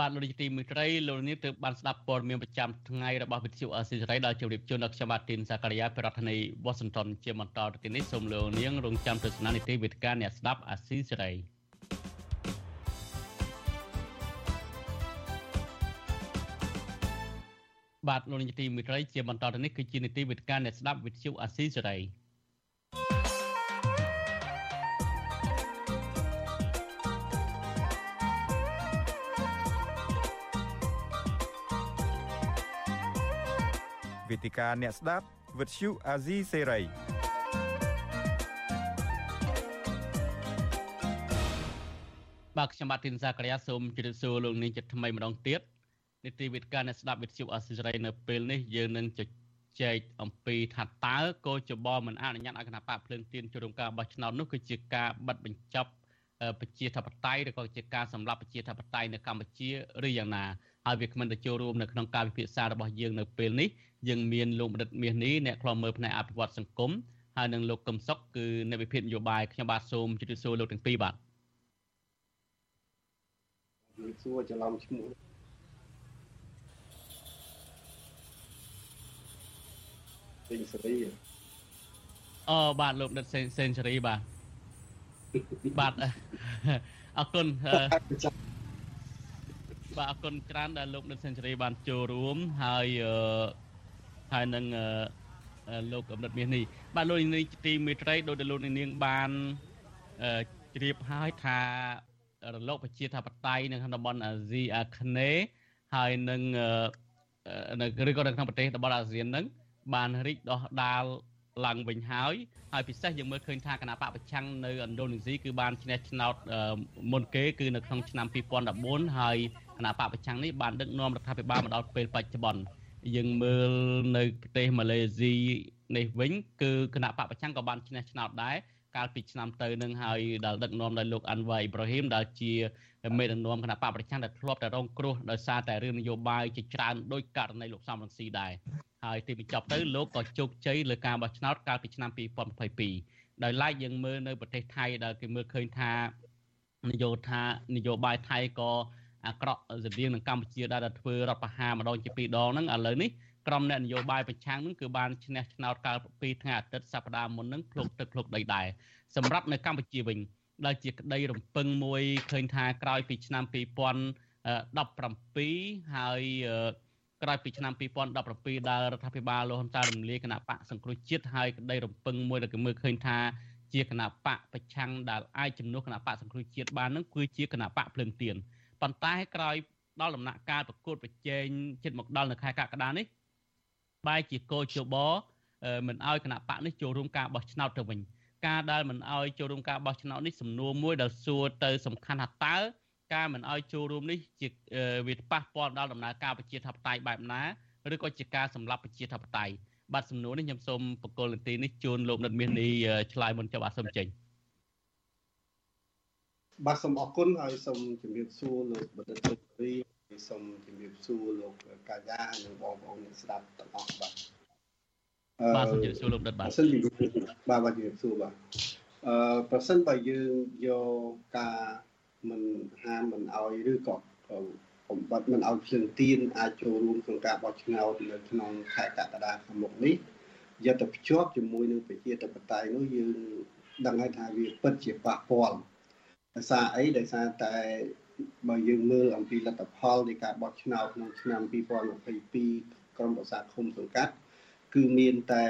បាទលោកនាយកទីមេត្រីលោកនាងទើបបានស្ដាប់ព័ត៌មានប្រចាំថ្ងៃរបស់វិទ្យុអស៊ីសេរីដែលជម្រាបជូនដល់ខ្ញុំបាទទីនសាករិយាប្រធានាធិបតី Washington ជាបន្តទៅទីនេះសូមលោកនាងរងចាំទស្សនានីតិវិទ្យាអ្នកស្ដាប់អស៊ីសេរីបាទលោកនាយកទីមេត្រីជាបន្តទៅនេះគឺជានីតិវិទ្យាអ្នកស្ដាប់វិទ្យុអស៊ីសេរី វេទិកាអ្នកស្ដាប់វិទ្យុអាស៊ីសេរីបាទខ្ញុំបាទទីនសាករិយាសូមជម្រាបសួរលោកនាងជាថ្មីម្ដងទៀតនីតិវិទ្យាអ្នកស្ដាប់វិទ្យុអាស៊ីសេរីនៅពេលនេះយើងនឹងជជែកអំពីថាតើកោចបមិនអនុញ្ញាតឲ្យគណៈបកភ្លើងទៀនចូលរួមការបោះឆ្នោតនោះគឺជាការបិទបញ្ចប់ប្រជាធិបតេយ្យឬក៏ជាការសម្លាប់ប្រជាធិបតេយ្យនៅកម្ពុជាឬយ៉ាងណា ហើយវាគ្មិនទៅចូលរួមនៅក្នុងការវិភាសារបស់យើងនៅពេលនេះយើងមានលោកបណ្ឌិតមាសនេះអ្នកខ្លាំមើលផ្នែកអភិវឌ្ឍសង្គមហើយនិងលោកកឹមសុខគឺអ្នកវិភាគនយោបាយខ្ញុំបាទសូមជម្រាបសួរលោកទាំងពីរបាទជម្រាបសួរច្រឡំឈ្មោះសេនស៊ូរីអូបាទលោកដិតសេនស៊ូរីបាទបាទអរគុណ បាទអរគុណច្រើនដែលលោកដិតសេនស៊ូរីបានចូលរួមហើយអឺហើយនឹងលោកកំណត់មាសនេះបាទលោកនាងទីមេត្រីដោយដែលលោកនាងបានជ្រាបហើយថារលកប្រជាធិបតេយ្យនៅក្នុងតំបន់អាស៊ីអាគ្នេយ៍ហើយនឹងនៅឬក៏នៅក្នុងប្រទេសតំបន់អាស៊ាននឹងបានរីកដុះដាលឡើងវិញហើយហើយពិសេសយើងមើលឃើញថាគណៈបកប្រឆាំងនៅឥណ្ឌូនេស៊ីគឺបានឈ្នះឆ្នោតមុនគេគឺនៅក្នុងឆ្នាំ2014ហើយ គណៈបកប្រឆាំងនេះបានដឹកនាំរដ្ឋាភិបាលមកដល់ពេលបច្ចុប្បន្នយើងមើលនៅប្រទេសម៉ាឡេស៊ីនេះវិញគឺគណៈបកប្រឆាំងក៏បានឈ្នះឆ្នោតដែរកាលពីឆ្នាំទៅនឹងហើយដែលដឹកនាំដោយលោកអាន់វ៉ៃអ៊ីប្រាហ៊ីមដែលជាមេដឹកនាំគណៈបកប្រឆាំងដែលធ្លាប់តែរងគ្រោះដោយសារតែរឿងនយោបាយជាច្រើនដោយករណីលោកសំរងស៊ីដែរហើយទីបញ្ចប់ទៅលោកក៏ជោគជ័យលើការបោះឆ្នោតកាលពីឆ្នាំ2022ដោយឡែកយើងមើលនៅប្រទេសថៃដែលគេមើលឃើញថានយោថានយោបាយថៃក៏ អាក្រក់ស្តៀងនឹងកម្ពុជាដែលធ្វើរដ្ឋប្រហារម្ដងជាពីរដងហ្នឹងឥឡូវនេះក្រុមអ្នកនយោបាយប្រឆាំងហ្នឹងគឺបានឈ្នះឆ្នោតកាលពីថ្ងៃអាទិត្យសប្តាហ៍មុនហ្នឹងភ្លុកទឹកភ្លុកដីដែរសម្រាប់នៅកម្ពុជាវិញដែលជាក្តីរំពឹងមួយឃើញថាក្រោយពីឆ្នាំ2017ហើយក្រោយពីឆ្នាំ2017ដែលរដ្ឋាភិបាលលោកហ៊ុនសែនរំលាយគណៈបកសង្គ្រោះជាតិហើយក្តីរំពឹងមួយដែលគេមើលឃើញថាជាគណៈបកប្រឆាំងដែលអាចជំនួសគណៈបកសង្គ្រោះជាតិបាននឹងគឺជាគណៈបកភ្លើងទៀន ប៉ុន្តែក្រោយដល់ដំណាក់កាលប្រកួតប្រជែងចិត្តមកដល់នៅខែកក្កដានេះបែរជាកោជបមិនអោយគណៈបកនេះចូលរួមការបោះឆ្នោតទៅវិញការដែលមិនអោយចូលរួមការបោះឆ្នោតនេះសំណួរមួយដែលសួរទៅសំខាន់ថាតើការមិនអោយចូលរួមនេះជាវាប៉ះពាល់ដល់ដំណើរការប្រជាធិបតេយ្យបែបណាឬក៏ជាការសម្លាប់ប្រជាធិបតេយ្យបាទសំណួរនេះខ្ញុំសូមបកគលនីតិនេះជូនលោកនិតមាសនេះឆ្លើយមុនចាប់បាទសូមចេញ បាទសូមអរគុណហើយសូមជម្រាបសួរលោកបណ្ឌិតលោករីសូមជម្រាបសួរលោកកាយានិងបងប្អូនអ្នកស្ដាប់ទាំងអស់បាទបាទសូមជម្រាបសួរលោកដិតបាទសិនពីបាទបាទជម្រាបសួរបាទអឺប្រសិនបើយើងយកការមិនហាមមិនអោយឬក៏បំបត្តិមិនអោយភ្លើងទៀនអាចចូលរួមក្នុងការបោះឆ្នោតនៅក្នុងខែកក្កដាខាងមុខនេះយកទៅភ្ជាប់ជាមួយនឹងប្រជាធិបតេយ្យនោះយើងដឹងហើយថាវាពិតជាប៉ះពាល់ ដោយសារអីដោយសារតែបើយើងមើលអំពីលទ្ធផលនៃការបោះឆ្នោតក្នុងឆ្នាំ2022ក្រុមប្រឹក្សាឃុំសង្កាត់គឺមានតែ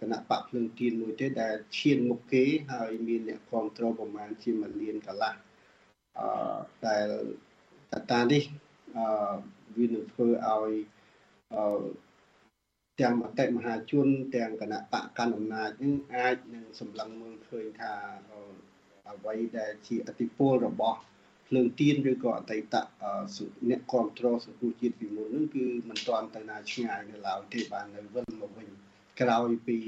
គណៈបកភ្លើងទៀនមួយទេដែលឈានមុខគេហើយមានអ្នកគ្រប់គ្រងប្រមាណជាមួយលានកន្លះអឺដែលកត្តានេះអឺវានឹងធ្វើឲ្យអឺទាំងមតិមហាជនទាំងគណៈបកកណ្ដាលអំណាចនឹងអាចនឹងសម្លឹងមើលឃើញថា អ្វីដែលជាអតិពលរបស់ភ្លើងទៀនឬក៏អតីតអ្នកគ្រប់គ្រងសង្គមជាតិពីមុននោះគឺមិនទាន់ទៅណាឆ្ងាយនៅឡើយទេបាននៅវិលមកវិញក្រោយពី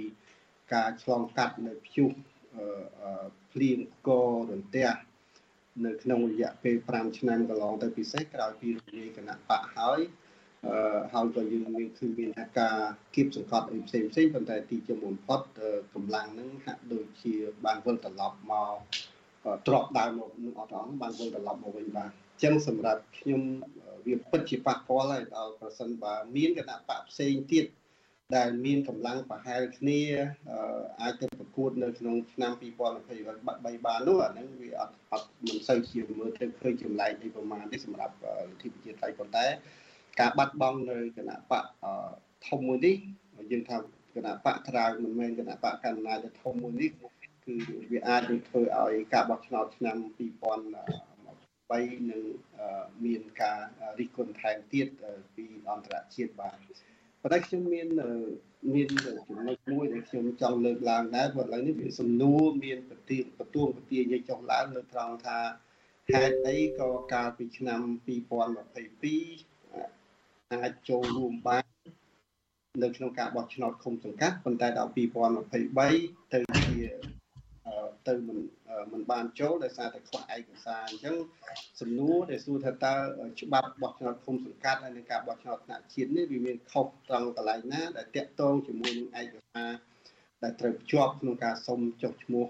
ការឆ្លងកាត់នៅព្យុះភ្លៀងករន្ទះនៅក្នុងរយៈពេល5ឆ្នាំកន្លងទៅពិសេសក្រោយពីរំលាយគណៈបកហើយអឺ ហើយក៏យើងមានគឺមានថាការគៀបសង្កត់អីផ្សេងផ្សេងប៉ុន្តែទីជាបំផុតកម្លាំងនឹងហាក់ដូចជាបានវិលត្រឡប់មកទ្របដើមមកនឹងអត់អស់បានវិលត្រឡប់មកវិញបានអញ្ចឹងសម្រាប់ខ្ញុំវាពិតជាប៉ះពាល់ហើយដល់ប្រសិនបើមានគណៈបកផ្សេងទៀតដែលមានកម្លាំងប្រហែលគ្នាអាចទៅប្រកួតនៅក្នុងឆ្នាំ2023បាននោះអាហ្នឹងវាអត់អត់មិនសូវជាមើលទៅឃើញចម្លែកអីប្រមាណទេសម្រាប់លទ្ធិប្រជាធិបតេយ្យប៉ុន្តែ ការបាត់បង់នៅគណៈបកធំមួយនេះយើងថាគណៈបកក្រៅមិនមែនគណៈបកកណ្ដាលធំមួយនេះគឺវាអាចនឹងធ្វើឲ្យការបោះឆ្នោតឆ្នាំ2023នឹងមានការរិះគន់ថែមទៀតពីអន្តរជាតិបានប៉ុន្តែខ្ញុំមានមានចំណុចមួយដែលខ្ញុំចង់លើកឡើងដែរព្រោះឥឡូវនេះវាសំណួរមានប្រតិបទួងប្រទាយចុះឡើងនៅត្រង់ថាហេតុអីក៏កាលពីឆ្នាំ2022 អាចចូលរួមបាននៅក្នុងការបោះឆ្នោតឃុំសង្កាត់ប៉ុន្តែដល់2023ទៅជាទៅមិនមិនបានចូលដោយសារតែខ្វះឯកសារអញ្ចឹងសំណួរដែលសួរថាតើច្បាប់បោះឆ្នោតឃុំសង្កាត់ហើយនឹងការបោះឆ្នោតថ្នាក់ជាតិនេះវាមានខុសត្រង់កន្លែងណាដែលតាក់ទងជាមួយនឹងឯកសារដែលត្រូវភ្ជាប់ក្នុងការសុំចុះឈ្មោះ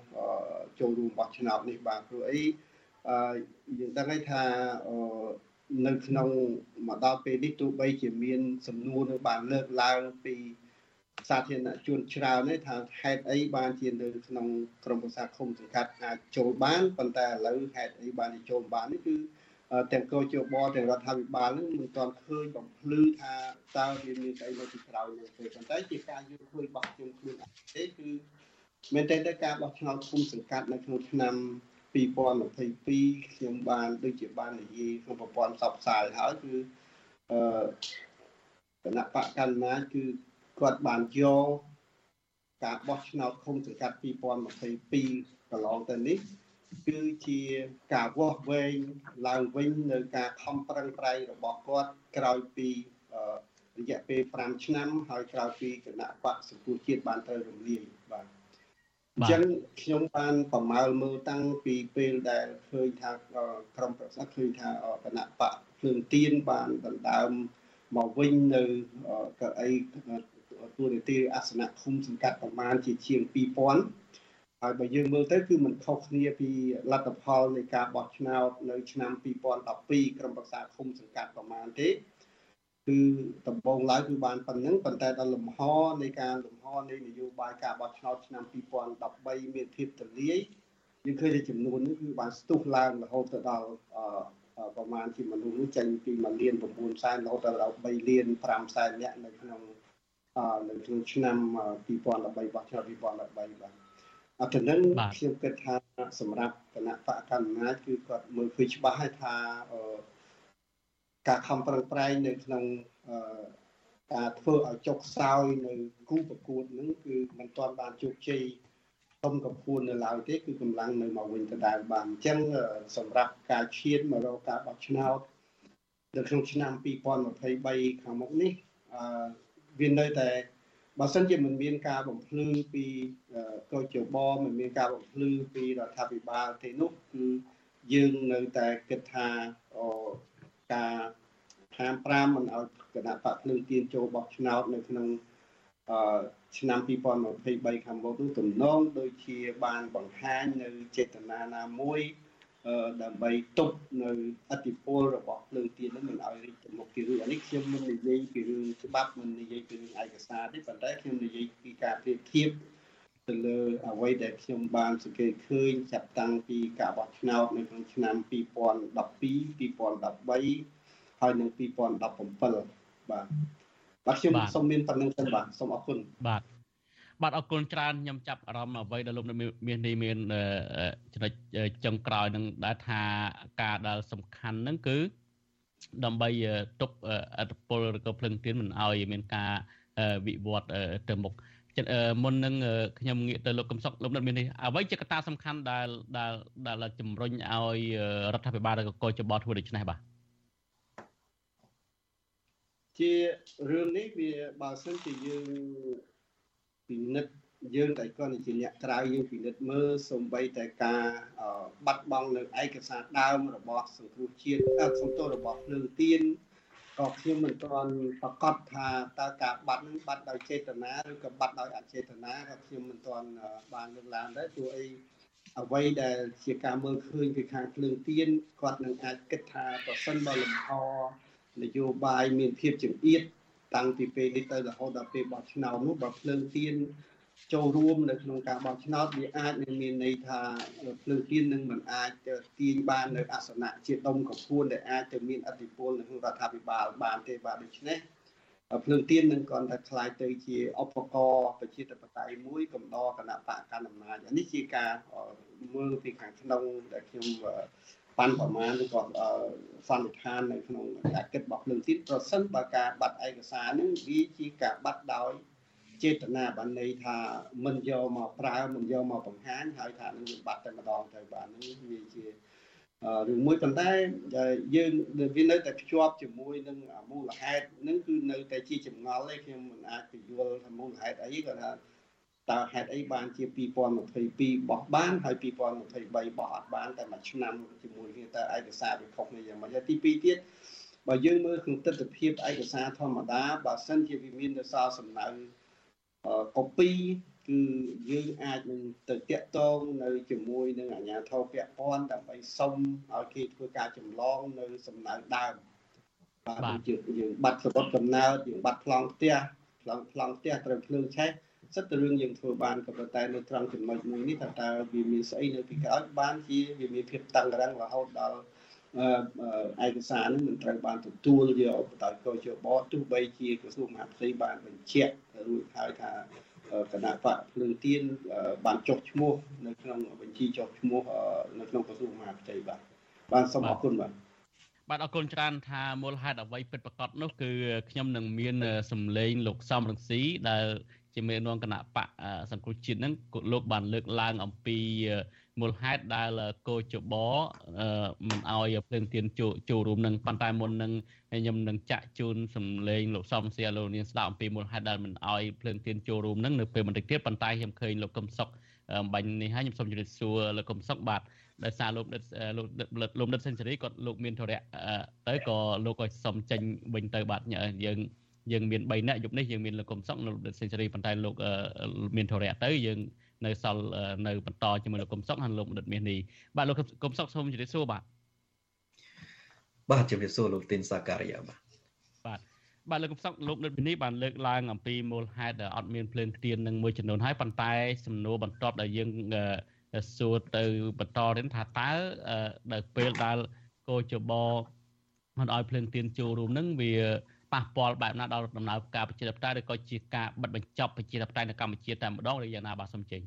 ចូលរួមបោះឆ្នោតនេះបាទព្រោះអីយើងដឹងហើយថា នៅក្នុងមកដល់ពេលនេះទោះបីជាមាន សំណួរនៅបានលើកឡើងពីសាធារណជនច្រើនទេថាហេតុអីបានជានៅក្នុងក្រមប្រសាឃុំសង្កាត់អាចចូលបានប៉ុន្តែឥឡូវហេតុអីបានចូលបាននេះគឺទាំងកោជបទាំងរដ្ឋាភិបាលនឹងមិនទាន់ឃើញបំភ្លឺថាតើវាមានស្អីនៅពីក្រោយនោះទេប៉ុន្តែជាការយល់ឃើញរបស់ខ្ញុំខ្លួនឯងទេគឺមែនតើការបោះឆ្នោតឃុំសង្កាត់នៅក្នុងឆ្នាំ 2022ខ្ញុំបានដូចជាបាននិយាយក្នុងប្រព័ន្ធផ្សព្វផ្សាយហើយគឺអឺគណៈបកកណ្ដាលគឺគាត់បានយកការបោះឆ្នោតឃុំសង្កាត់2022កន្លងទៅនេះគឺជាការវាស់វែងឡើងវិញនៅការខំប្រឹងប្រែងរបស់គាត់ក្រោយពីរយៈពេល5ឆ្នាំហើយក្រោយពីគណៈបកសង្គ្រោះជាតិបានត្រូវរំលាយបាទ អញ្ចឹងខ្ញុំបានប្រមាលមើលតាំងពីពេលដែលឃើញថាក្រុមប្រឹក្សាឃើញថាគណៈបកភ្លើងទៀនបានដណ្ដើមមកវិញនៅកៅអីទូរនីតិអាសនៈឃុំសង្កាត់ប្រមាណជាជាង2000ហើយបើយើងមើលទៅគឺมันខុសគ្នាពីលទ្ធផលនៃការបោះឆ្នោតនៅឆ្នាំ2012ក្រុមប្រឹក្សាឃុំសង្កាត់ប្រមាណទេ គឺដំបូងឡើយគឺបានប៉ុណ្ណឹងប៉ុន្តែដល់លំហនៃការលំហនៃនយោបាយការបោះឆ្នោតឆ្នាំ2013មានភាពទលាយយើងឃើញថាចំនួននេះគឺបានស្ទុះឡើងរហូតទៅដល់ប្រមាណជាមនុស្សចេញពី1លាន9សែនរហូតដល់3លាន5សែននាក់នៅក្នុងនៅក្នុងឆ្នាំ2013បោះឆ្នោត2013បាទអត់ទៅនឹងខ្ញុំគិតថាសម្រាប់គណៈបកកណ្ដាលគឺគាត់មើលឃើញច្បាស់ហើយថា ការខំប្រឹងប្រែងនៅក្នុងការធ្វើឲ្យចុកសោយនៅគូប្រកួតហ្នឹងគឺមិនទាន់បានជោគជ័យធំកំពួននៅឡើយទេគឺកម្លាំងនៅមកវិញដដែលបានអញ្ចឹងសម្រាប់ការឈានមករកការបោះឆ្នោតនៅក្នុងឆ្នាំ2023ខាងមុខនេះអឺវានៅតែបើសិនជាមិនមានការបំភ្លឺពីកោជបមិនមានការបំភ្លឺពីរដ្ឋាភិបាលទេនោះគឺយើងនៅតែគិតថា ការហាម5មិនឲ្យគណៈបកភ្លើងទៀនចូលបោះឆ្នោតនៅក្នុងអឺឆ្នាំ2023ខាងមុខនោះទំនងដូចជាបានបង្ហាញនៅចេតនាណាមួយដើម្បីទប់នៅអធិពលរបស់ភ្លើងទៀននឹងមិនឲ្យរីកទៅមុខទីរួចអានេះខ្ញុំមិននិយាយពីរឿងច្បាប់មិននិយាយពីរឿងឯកសារទេប៉ុន្តែខ្ញុំនិយាយពីការប្រៀបធៀប ទៅលើអ្វីដែលខ្ញុំបានសង្កេតឃើញចាប់តាំងពីការបោះឆ្នោតនៅក្នុងឆ្នាំ2012 2013ហើយនឹង2017បាទបាទខ្ញុំសូមមានប៉ុណ្្នឹងសិនបាទសូមអរគុណបាទបាទអរគុណច្រើនខ្ញុំចាប់អារម្មណ៍អ្វីដែលលោកមាននេះមានចំណុចចុងក្រោយនឹងដែលថាការដែលសំខាន់ហ្នឹងគឺដើម្បីទប់អត្តពលឬក៏ភ្លឹងទៀនមិនឲ្យមានការវិវត្តទៅមុខ មុននឹងខ្ញុំងាកទៅលោកកំសុកលោកនិតមាននេះអ្វីជាកត្តាសំខាន់ដែលដែលដែលជំរុញឲ្យរដ្ឋាភិបាលឬក៏កោចបធ្វើដូច្នេះបាទជារឿងនេះវាបើសិនជាយើងពិនិត្យយើងតែគ្រាន់តែជាអ្នកក្រៅយើងពិនិត្យមើលសំបីតែការបាត់បង់នៅឯកសារដើមរបស់សង្គ្រោះជាតិសំទោសរបស់ភ្លើងទៀន ក៏ខ្ញុំមិនទាន់ប្រកាសថាតើការបាត់នឹងបាត់ដោយចេតនាឬក៏បាត់ដោយអចេតនាក៏ខ្ញុំមិនទាន់បានលើកឡើងដែរព្រោះអីអ្វីដែលជាការមើលឃើញពីខាងភ្លើងទៀនគាត់នឹងអាចគិតថាប្រសិនបើលំហនយោបាយមានភាពចង្អៀតតាំងពីពេលនេះទៅរហូតដល់ពេលបោះឆ្នោតនោះបើភ្លើងទៀន ចូលរួមនៅក្នុងការបោះឆ្នោតវាអាចនឹងមានន័យថាភ្លើងទៀននឹងមិនអាចទាញបាននៅអាសនៈជាដុំកពួនដែលអាចទៅមានអធិបុលនៅក្នុងរដ្ឋាភិបាលបានទេបាទដូច្នេះភ្លើងទៀននឹងគាត់តែខ្លាយទៅជាឧបករណ៍ប្រជាធិបតេយ្យមួយកំដរគណៈបកកណ្ដាលអំណាចនេះជាការមើលពីខាងក្នុងដែលខ្ញុំប៉ាន់ប្រមាណឬក៏សន្និដ្ឋាននៅក្នុងការគិតរបស់ភ្លើងទៀនប្រសិនបើការបាត់ឯកសារនឹងវាជាការបាត់ដោយ ចេតនាបានន័យថាមិនយកមកប្រើមិនយកមកបង្ហាញហើយថានឹងវាបាត់តែម្ដងទៅបាទនេះវាជារឿងមួយប៉ុន្តែយើងវានៅតែភ្ជាប់ជាមួយនឹងមូលហេតុនឹងគឺនៅតែជាចម្ងល់ទេខ្ញុំមិនអាចពយល់ថាមូលហេតុអីគាត់ថាតើហេតុអីបានជា2022បោះបានហើយ2023បោះអត់បានតែមួយឆ្នាំជាមួយគ្នាតើឯកសារវាខុសគ្នាយ៉ាងម៉េចទី2ទៀតបើយើងមើលក្នុងទស្សនវិជ្ជាឯកសារធម្មតាបើសិនជាវាមាននៅសល់សំណៅ កូពីគឺយើងអាចនឹងទៅតាក់ទងនៅជាមួយនឹងអាជ្ញាធរពាក់ព័ន្ធដើម្បីសុំឲ្យគេធ្វើការចម្លងនៅសំណៅដើមបាទយើងយើងបាត់សរុបកំណើតយើងបាត់ប្លង់ផ្ទះប្លង់ប្លង់ផ្ទះត្រូវភ្លើងឆេះសិតតែរឿងយើងធ្វើបានក៏ប៉ុន្តែនៅត្រង់ចំណុចមួយនេះថាតើវាមានស្អីនៅពីក្រោយបានជាវាមានភាពតឹងរ៉ឹងរហូតដល់ ឯកសារនឹងមិនត្រូវបានទទួលយកដោយកោជបទោះបីជាក្រសួងមហាផ្ទៃបានបញ្ជាក់រួចហើយថាគណៈបកភ្លើងទៀនបានចុះឈ្មោះនៅក្នុងបញ្ជីចុះឈ្មោះនៅក្នុងក្រសួងមហាផ្ទៃបាទបានសូមអរគុណបាទបាទអរគុណច្រើនថាមូលហេតុអ្វីពិតប្រាកដនោះគឺខ្ញុំនឹងមានសម្លេងលោកសំរងស៊ីដែលជាមេនាំគណៈបកសង្គ្រោះជាតិហ្នឹងលោកបានលើកឡើងអំពី មូលហេតុដែលកោជបមិនអោយភ្លើងទៀនចូលរួមនឹងប៉ុន្តែមុននឹងខ្ញុំនឹងចាក់ជូនសំឡេងលោកសំសៀលោកនាងស្ដាប់អំពីមូលហេតុដែលមិនអោយភ្លើងទៀនចូលរួមនឹងនៅពេលបន្តិចទៀតប៉ុន្តែខ្ញុំឃើញលោកកឹមសុខបាញ់នេះហើយខ្ញុំសូមជម្រាបសួរលោកកឹមសុខបាទដោយសារលោកលោកលោកដិតសេនស៊ូរីគាត់លោកមានធរៈទៅក៏លោកក៏សុំចេញវិញទៅបាទយើងយើងមាន3នាក់យប់នេះយើងមានលោកកុំសុកនៅសេនស៊ូរីប៉ុន្តែលោកមានធរៈទៅយើង នៅសល់នៅបន្តជាមួយលោកកុំសុកហើយលោកបណ្ឌិតមាសនេះបាទលោកកុំសុកសូមជម្រាបសួរបាទបាទជម្រាបសួរលោកទីនសាការីយ៉ាបាទបាទបាទលោកកំសក់លោកនិតនេះបានលើកឡើងអំពីមូលហេតុដែលអត់មានភ្លើងទៀននឹងមួយចំនួនហើយប៉ុន្តែសំណួរបន្ទាប់ដែលយើងសួរទៅបន្តទៀតថាតើដល់ពេលដែលកោចបមិនឲ្យភ្លើងទៀនចូលរួមនឹងវា ប៉ះពាល់បែបណាដល់ដំណើរការប្រជាធិបតេយ្យឬក៏ជាការបិទបញ្ចប់ប្រជាធិបតេយ្យនៅកម្ពុជាតែម្ដងឬយ៉ាងណាបាទសូមចេញ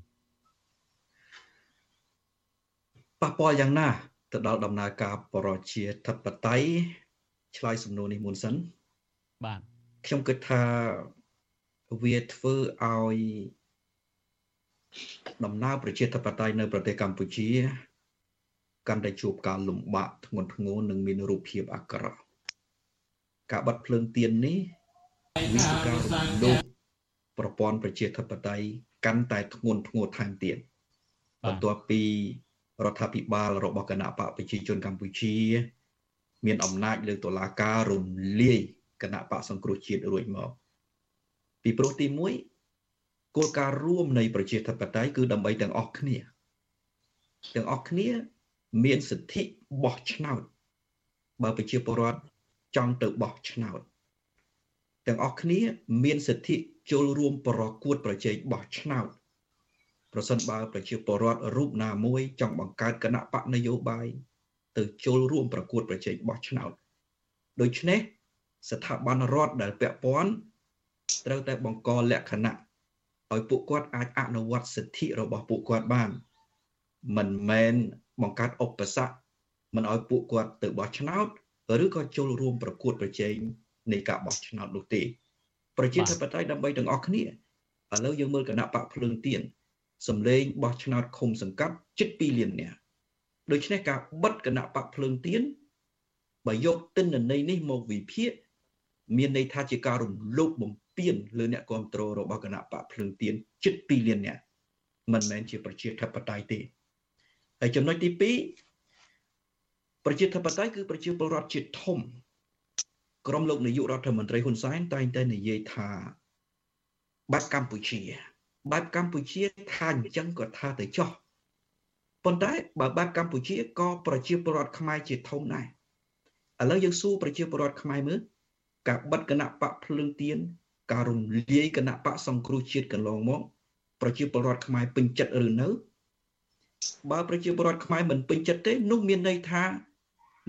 ប៉ះពាល់យ៉ាងណាទៅដល់ដំណើរការប្រជាធិបតេយ្យឆ្លើយសំណួរនេះមុនសិនបាទខ្ញុំគិតថាវាធ្វើឲ្យដំណើរប្រជាធិបតេយ្យនៅប្រទេសកម្ពុជា កាន់តែជួបការលំបាកធ្ងន់ធ្ងរនិងមានរូបភាពអាក្រក់ ការបាត់ភ្លើងទៀននេះវាជាការរំលោភប្រព័ន្ធប្រជាធិបតេយ្យកាន់តែធ្ងន់ធ្ងរថែមទៀតបន្ទាប់ពីរដ្ឋាភិបាលរបស់គណៈបកប្រជាជនកម្ពុជា មានអំណាចលើតុលាការរំលាយគណៈបកសង្គ្រោះជាតិរួចមកពីព្រោះទី1គោលការណ៍រួមនៃប្រជាធិបតេយ្យគឺដើម្បីទាំងអស់គ្នាទាំងអស់គ្នាមានសិទ្ធិបោះឆ្នោតបើប្រជាពលរដ្ឋ ចង់ទៅបោះឆ្នោតទាំងអស់គ្នា មានសិទ្ធិចូលរួមប្រកួតប្រជែងបោះឆ្នោតប្រសិនបើប្រជាពលរដ្ឋរូបណាមួយចង់បង្កើតគណៈបកនយោបាយទៅចូលរួមប្រកួតប្រជែងបោះឆ្នោតដូច្នេះស្ថាប័នរដ្ឋដែលពាក់ព័ន្ធត្រូវតែបង្កលក្ខណៈឲ្យពួកគាត់អាចអនុវត្តសិទ្ធិរបស់ពួកគាត់បាន មិនមែនបង្កើតឧបសគ្គមិនឲ្យពួកគាត់ទៅបោះឆ្នោត ឬក៏ចូលរួមប្រកួតប្រជែងនៃការបោះឆ្នោតនោះទេប្រជាធិបតេយ្យដើម្បីទាំងអស់គ្នាឥឡូវយើងមើលគណៈបកភ្លើងទៀនសម្លេងបោះឆ្នោតឃុំសង្កាត់ជិត2លាននាក់ដូច្នេះការបិទគណៈបកភ្លើងទៀនបើយកទិន្នន័យនេះមកវិភាគមានន័យថាជាការរំលោភបំពានលើអ្នកគ្រប់គ្រងរបស់គណៈបកភ្លើងទៀនជិត2លាននាក់មិនមែនជាប្រជាធិបតេយ្យទេហើយចំណុចទី2 ប្រជាធិបតេយ្យគឺប្រជាពលរដ្ឋជាធំក្រុមលោកនាយករដ្ឋមន្ត្រីហ៊ុនសែនតែងតែនិយាយថាបែបកម្ពុជាបែបកម្ពុជាថាអញ្ចឹងក៏ថាទៅចោះប៉ុន្តែបើបែបកម្ពុជាក៏ប្រជាពលរដ្ឋខ្មែរជាធំដែរឥឡូវយើងសួរប្រជាពលរដ្ឋខ្មែរមើលការបិទគណៈបកភ្លើងទៀនការរំលាយគណៈបកសង្គ្រោះជាតិកន្លងមកប្រជាពលរដ្ឋខ្មែរពេញចិត្តឬនៅ បើប្រជាពលរដ្ឋខ្មែរមិនពេញចិត្តទេនោះមានន័យថា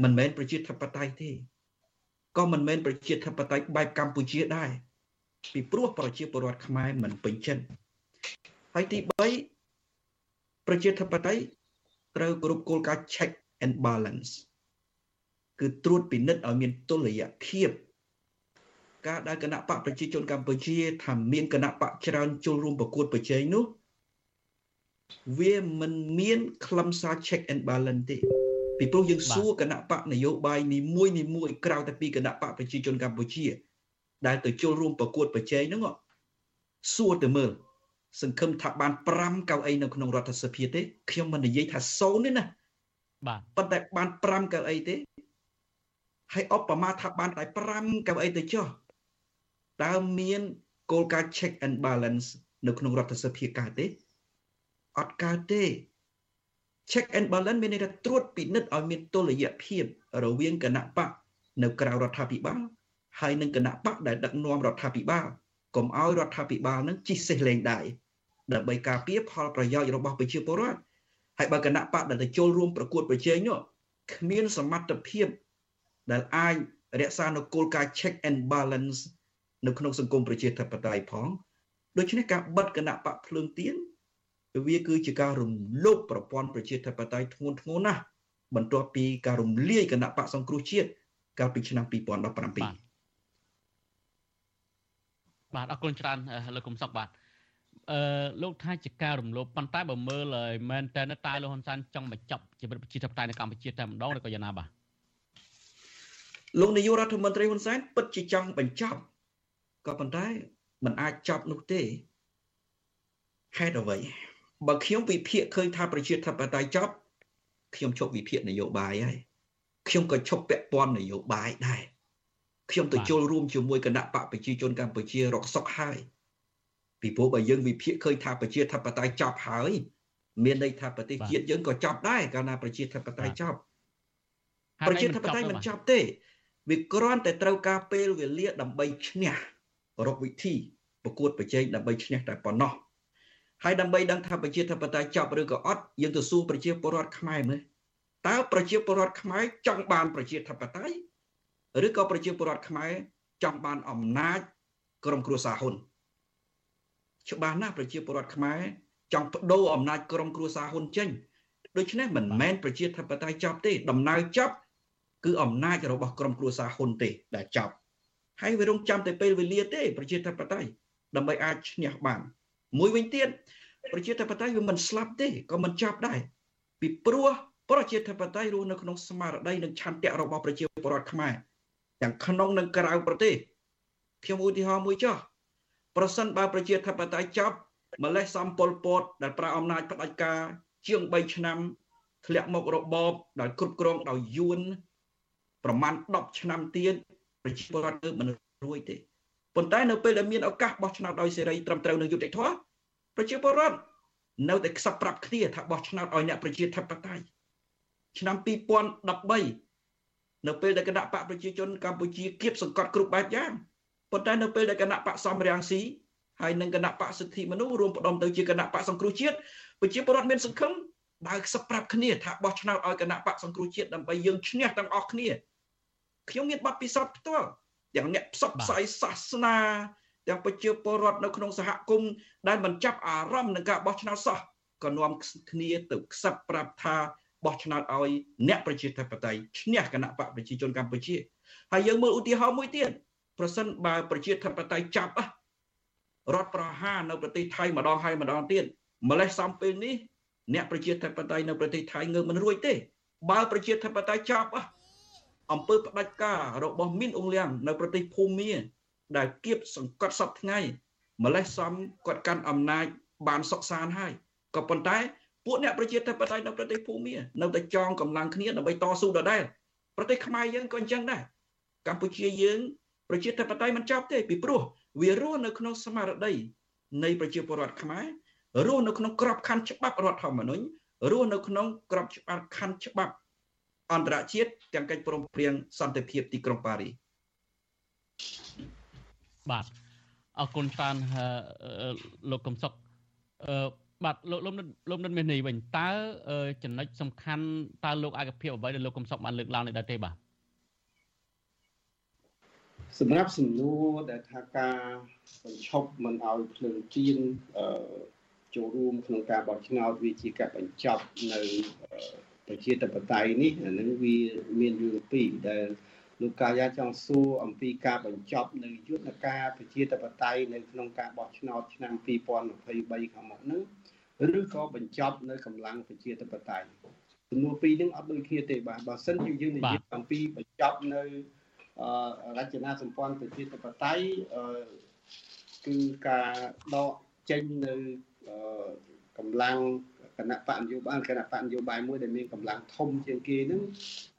មិនមែនប្រជាធិបតេយ្យទេក៏មិនមែនប្រជាធិបតេយ្យបែបកម្ពុជាដែរពីព្រោះប្រជាពលរដ្ឋខ្មែរមិនពេញចិត្តហើយទី3ប្រជាធិបតេយ្យត្រូវគ្រប់គោលការណ៍ check and balance គឺត្រួតពិនិត្យឲ្យមានតុល្យភាពការដែលគណៈបកប្រជាជនកម្ពុជាថាមានគណៈបកច្រើនចូលរួមប្រកួតប្រជែងនោះវាមិនមាន ខ្លឹមសារ check and balance ទេ ពីព្រោះយើងសួរគណៈបកនយោបាយនីមួយនីមួយក្រៅតែពីគណៈបកប្រជាជនកម្ពុជា ដែលទៅចូលរួមប្រកួតប្រជែងហ្នឹងសួរទៅមើលសង្ឃឹមថាបាន5កៅអីនៅក្នុងរដ្ឋសភាទេខ្ញុំមិននិយាយថា0ទេណាបាទប៉ុន្តែបាន5កៅអីទេហើយអបមាថាបានតែ5កៅអីទៅចុះតើមានគោលការណ៍ check and balance នៅក្នុងរដ្ឋសភាកើតទេអត់កើតទេ check and balance មានន័យថាត្រួតពិនិត្យឲ្យមានតុល្យភាពរវាងគណៈបកនៅក្រៅរដ្ឋាភិបាលហើយនិងគណៈបកដែលដឹកនាំរដ្ឋាភិបាលកុំឲ្យរដ្ឋាភិបាលនឹងជិះសេះលេងដៃដើម្បីការពារផលប្រយោជន៍របស់ប្រជាពលរដ្ឋហើយបើគណៈបកដែលទៅចូលរួមប្រកួតប្រជែងនោះគ្មានសមត្ថភាពដែលអាចរក្សានូវគោលការណ៍ check and balance នៅក្នុងសង្គមប្រជាធិបតេយ្យផងដូច្នេះការបិទគណៈបកភ្លើងទៀន វាគឺជាការរំលោភប្រព័ន្ធប្រជាធិបតេយ្យធ្ងន់ធ្ងរណាស់បន្ទាប់ពីការរំលាយគណៈបកសង្គ្រោះជាតិកាលពីឆ្នាំ2017បាទអរគុណច្រើនលោកកុំសុកបាទអឺលោកថាជាការរំលោភប៉ុន្តែបើមើលឲ្យមែនតើតើលោកហ៊ុនសែនចង់បញ្ចប់ជីវិតប្រជាធិបតេយ្យនៅកម្ពុជាតែម្ដងឬក៏យ៉ាងណាបាទលោកនាយករដ្ឋមន្ត្រីហ៊ុនសែនពិតជាចង់បញ្ចប់ក៏ប៉ុន្តែมันអាចចប់នោះទេហេតុអ្វី បើខ្ញុំវិភាគឃើញថាប្រជាធិបតេយ្យចប់ខ្ញុំជប់វិភាគនយោបាយហើយខ្ញុំក៏ជប់ពាក់ព័ន្ធនយោបាយដែរខ្ញុំទៅចូលរួមជាមួយគណៈបកប្រជាជនកម្ពុជារកសុកហើយពីព្រោះបើយើងវិភាគឃើញថាប្រជាធិបតេយ្យចប់ហើយមានន័យថាប្រទេសជាតិយើងក៏ចប់ដែរកាលណាប្រជាធិបតេយ្យចប់ប្រជាធិបតេយ្យមិនចប់ទេវាគ្រាន់តែត្រូវការពេលវេលាដើម្បីឈ្នះរកវិធីប្រកួតប្រជែងដើម្បីឈ្នះតែប៉ុណ្ណោះ ហើយដើម្បីដឹងថាប្រជាធិបតេយ្យចប់ឬក៏អត់យើងទៅសួរប្រជាពលរដ្ឋខ្មែរមើលតើប្រជាពលរដ្ឋខ្មែរចង់បានប្រជាធិបតេយ្យឬក៏ប្រជាពលរដ្ឋខ្មែរចង់បានអំណាចក្រុមគ្រួសារហ៊ុនច្បាស់ណាស់ប្រជាពលរដ្ឋខ្មែរចង់បដូរអំណាចក្រុមគ្រួសារហ៊ុនចេញដូច្នេះមិនមែនប្រជាធិបតេយ្យចប់ទេដំណើរចប់គឺអំណាចរបស់ក្រុមគ្រួសារហ៊ុនទេដែលចប់ហើយវារងចាំតែពេលវេលាទេប្រជាធិបតេយ្យដើម្បីអាចឈ្នះបាន មួយវិញទៀតប្រជាធិបតេយ្យវាមិនស្លាប់ទេក៏មិនចាប់ដែរពីព្រោះប្រជាធិបតេយ្យរស់នៅក្នុងស្មារតីនិងឆន្ទៈរបស់ប្រជាពលរដ្ឋខ្មែរទាំងក្នុងនិងក្រៅប្រទេសខ្ញុំឧទាហរណ៍មួយចុះប្រសិនបើប្រជាធិបតេយ្យចាប់ម្លេះសំពលពតដែលប្រើអំណាចផ្ដាច់ការជាង3ឆ្នាំធ្លាក់មករបបដែលគ្រប់គ្រងដោយយួនប្រមាណ10ឆ្នាំទៀតប្រជាពលរដ្ឋនៅមិនរួយទេ ប៉ុន្តែនៅពេលដែលមានឱកាសបោះឆ្នោតដោយសេរីត្រឹមត្រូវនឹងយុត្តិធម៌ប្រជាពលរដ្ឋនៅតែខ្សឹបប្រាប់គ្នាថាបោះឆ្នោតឲ្យអ្នកប្រជាធិបតេយ្យឆ្នាំ2013នៅពេលដែលគណៈបកប្រជាជនកម្ពុជាគៀបសង្កត់គ្រប់បែបយ៉ាងប៉ុន្តែនៅពេលដែលគណៈបកសំរាំងស៊ីហើយនឹងគណៈបកសិទ្ធិមនុស្សរួមផ្ដុំទៅជាគណៈបកសង្គ្រោះជាតិប្រជាពលរដ្ឋមានសង្ឃឹមបើខ្សឹបប្រាប់គ្នាថាបោះឆ្នោតឲ្យគណៈបកសង្គ្រោះជាតិដើម្បីយើងឈ្នះទាំងអស់គ្នាខ្ញុំមានបទពិសោធន៍ផ្ទាល់ ទាំងអ្នកផ្សព្វផ្សាយសាសនាទាំងប្រជាពលរដ្ឋនៅក្នុងសហគមន៍ដែលមិនចាប់អារម្មណ៍នឹងការបោះឆ្នោតសោះក៏នាំគ្នាទៅខ្សឹបប្រាប់ថាបោះឆ្នោតឲ្យអ្នកប្រជាធិបតេយ្យឈ្នះគណៈបកប្រជាជនកម្ពុជាហើយយើងមើលឧទាហរណ៍មួយទៀតប្រសិនបើប្រជាធិបតេយ្យចាប់រដ្ឋប្រហារនៅប្រទេសថៃម្ដងហើយម្ដងទៀតម្លេះសំពេលនេះអ្នកប្រជាធិបតេយ្យនៅប្រទេសថៃងើបមិនរួចទេបើប្រជាធិបតេយ្យចាប់ អំពើផ្ដាច់ការរបស់មីនអងលៀងនៅប្រទេសភូមា ដែលគៀបសង្កត់សពថ្ងៃម្លេះសំគាត់កាន់អំណាចបានសុកសានហើយក៏ប៉ុន្តែពួកអ្នកប្រជាធិបតេយ្យនៅប្រទេសភូមានៅតែចងកម្លាំងគ្នាដើម្បីតស៊ូដដែលប្រទេសខ្មែរយើងក៏អញ្ចឹងដែរកម្ពុជាយើងប្រជាធិបតេយ្យមិនចាប់ទេពីព្រោះវារស់នៅក្នុងស្មារតីនៃប្រជាពលរដ្ឋខ្មែររស់នៅក្នុងក្របខ័ណ្ឌច្បាប់រដ្ឋធម្មនុញ្ញរស់នៅក្នុងក្របច្បាប់ខ័ណ្ឌច្បាប់ អន្តរជាតិទាំងកិច្ចព្រមព្រៀងសន្តិភាពទីក្រុងប៉ារីសបាទអរគុណច្រើនលោកកំសុកអឺបាទលោកលោកលោកនិតមាននេះវិញតើចំណុចសំខាន់តើលោកឯកភាពអ្វីដែលលោកកំសុកបានលើកឡើងនេះដែរទេបាទសម្រាប់សំណួរដែលថាការបញ្ឈប់មិនឲ្យភ្លើងទៀនចូលរួមក្នុងការបោះឆ្នោតវាជាការបញ្ចប់នៅ ប្រជាធិបតេយ្យនេះអានឹងវាមានរឿងពីរដែលលោកកាយាចង់សួរអំពីការបញ្ចប់នៅយុទ្ធការប្រជាធិបតេយ្យនៅក្នុងការបោះឆ្នោតឆ្នាំ2023ខាងមុខនោះឬក៏បញ្ចប់នៅកម្លាំងប្រជាធិបតេយ្យសំណួរពីរនឹងអត់ដូចគ្នាទេបាទបើសិនជាយើងនិយាយអំពីបញ្ចប់នៅរចនាសម្ព័ន្ធប្រជាធិបតេយ្យគឺការដកចេញនៅកម្លាំង គណៈបកនយោបាយគណៈបកនយោបាយមួយដែលមានកម្លាំងធំជាងគេហ្នឹង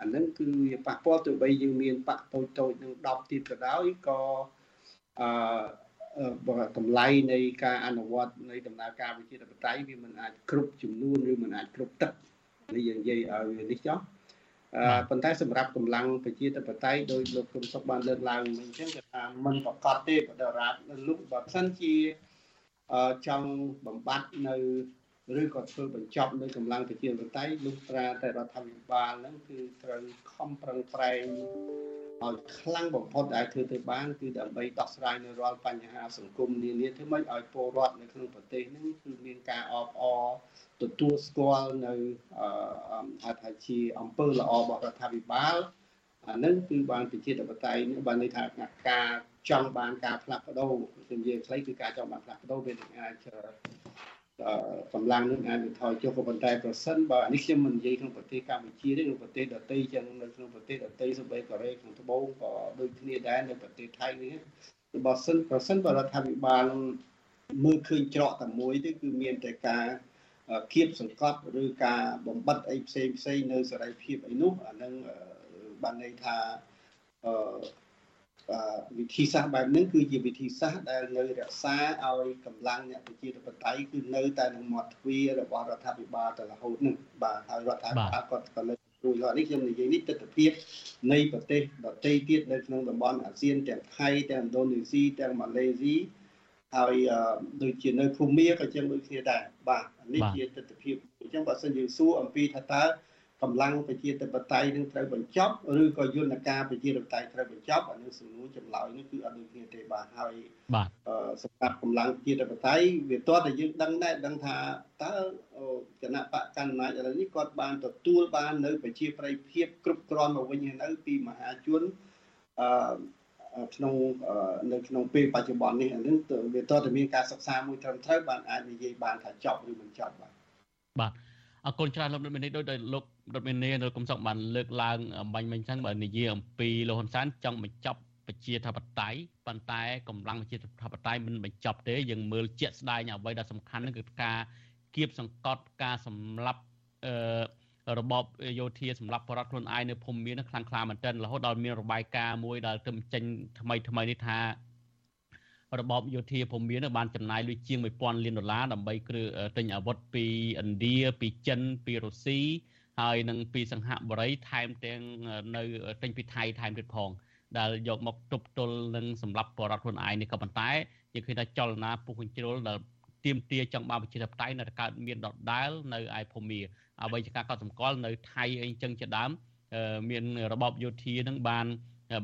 អាហ្នឹងគឺវាប៉ះពាល់ទោះបីយើងមានបកតូចតូចនឹង10ទៀតក៏ដោយក៏អឺតម្លៃនៃការអនុវត្តនៃដំណើរការវិជាធិបតេយ្យវាមិនអាចគ្រប់ចំនួនឬមិនអាចគ្រប់ទឹកនេះយើងនិយាយឲ្យនេះចោះប៉ុន្តែសម្រាប់កម្លាំងប្រជាធិបតេយ្យដោយលោកគុំសុកបានលើកឡើងមិញអញ្ចឹងគេថាមិនប្រកាសទេបដរាជលោកបើសិនជាចង់បំបត្តិនៅ ឬក៏ធ្វើបញ្ចប់នៅកម្លាំងប្រជាធិបតេយ្យលុះត្រាតែរដ្ឋាភិបាលហ្នឹងគឺត្រូវខំប្រឹងប្រែងឲ្យខ្លាំងបំផុតដែលធ្វើទៅបានគឺដើម្បីដោះស្រាយនៅរាល់បញ្ហាសង្គមនានាធ្វើម៉េចឲ្យពលរដ្ឋនៅក្នុងប្រទេសហ្នឹងគឺមានការអបអរទទួលស្គាល់នៅហៅថាជាអង្គើល្អរបស់រដ្ឋាភិបាលអានឹងគឺបានប្រជាធិបតេយ្យបានន័យថាការចង់បានការផ្លាស់ប្ដូរខ្ញុំនិយាយខ្លីគឺការចង់បានផ្លាស់ប្ដូរវានឹងអាច កម្លាំងនឹងអាចថយចុះក៏ប៉ុន្តែប្រសិនបើនេះខ្ញុំមិននិយាយក្នុងប្រទេសកម្ពុជាទេក្នុងប្រទេសដទៃចឹងនៅក្នុងប្រទេសដទៃសូម្បីកូរ៉េខាងត្បូងក៏ដូចគ្នាដែរនៅប្រទេសថៃនេះបើសិនប្រសិនបើរដ្ឋាភិបាលមើលឃើញច្រកតែមួយទេគឺមានតែការគៀបសង្កត់ឬការបំបត្តិអីផ្សេងផ្សេងនៅសេរីភាពអីនោះអានឹងបានន័យថា អឺវិធីសាស្ត្របែបនេះគឺជាវិធីសាស្ត្រដែលនៅរក្សាឲ្យកម្លាំងអ្នកប្រជាធិបតេយ្យគឺនៅតែក្នុងមាត់ទ្វាររបស់រដ្ឋាភិបាលទៅរហូតនឹងបាទហើយរដ្ឋាភិបាលគាត់ក៏នៅរួចហើយនេះខ្ញុំនិយាយនេះទស្សនវិជ្ជានៃប្រទេសដទៃទៀតនៅក្នុងតំបន់អាស៊ានទាំងថៃទាំងឥណ្ឌូនេស៊ីទាំងម៉ាឡេស៊ីហើយដូចជានៅភូមាក៏ចឹងដូចគ្នាដែរបាទនេះជាទស្សនវិជ្ជាអញ្ចឹងបើសិនយើងសួរអំពីថាតើ កម្លាំងប្រជាធិបតេយ្យនឹងត្រូវបញ្ចប់ឬក៏យន្តការប្រជាធិបតេយ្យត្រូវបញ្ចប់អានេះសំណួរចម្លើយនេះគឺអត់ដូចគ្នាទេបាទហើយបាទសម្រាប់កម្លាំងប្រជាធិបតេយ្យវាតើតែយើងដឹងដែរដឹងថាតើគណៈបកកណ្ដាលអំណាចឥឡូវនេះគាត់បានទទួលបាននៅប្រជាប្រិយភាពគ្រប់គ្រាន់មកវិញហើយនៅពីមហាជនអឺក្នុងនៅក្នុងពេលបច្ចុប្បន្ននេះអានឹងវាតើតមានការសិក្សាមួយត្រឹមត្រូវបានអាចនិយាយបានថាចប់ឬមិនចប់បាទបាទអរគុណច្រើនលោករដ្ឋមន្ត្រីដូចដោយលោករដ្ឋមន្ត្រីនៅកំសុកបានលើកឡើងអំបញ្ញមិញចឹងបើនិយាយអំពីលោកហ៊ុនសែនចង់បញ្ចប់ប្រជាធិបតេយ្យប៉ុន្តែកម្លាំងប្រជាធិបតេយ្យមិនបញ្ចប់ទេយើងមើលជាក់ស្ដែងអ្វីដែលសំខាន់គឺការគៀបសង្កត់ការសម្លាប់អឺរបបយោធាសម្រាប់បរដ្ឋខ្លួនឯងនៅភូមិមានខ្លាំងខ្លាមែនទែនរហូតដល់មានរបាយការណ៍មួយដែលទៅចេញថ្មីថ្មីនេះថារបបយោធាភូមិមានបានចំណាយលុយជាង1000លានដុល្លារដើម្បីគ្រឿងទិញអាវុធពីឥណ្ឌាពីចិនពីរុស្ស៊ី ហើយនឹងពីសង្ហបុរីថែមទាំងនៅទិញពីថៃថែមទៀតផងដែលយកមកទប់ទល់នឹងសម្រាប់បរដ្ឋខ្លួនឯងនេះក៏ប៉ុន្តែយើងឃើញថាចលនាពុះកញ្ជ្រោលដែលទៀមទាចង់បានប្រជាធិបតេយ្យនៅកើតមានដដែលនៅឯភូមាអ្វីជាការកត់សម្គាល់នៅថៃអីចឹងជាដើមមានរបបយោធានឹងបាន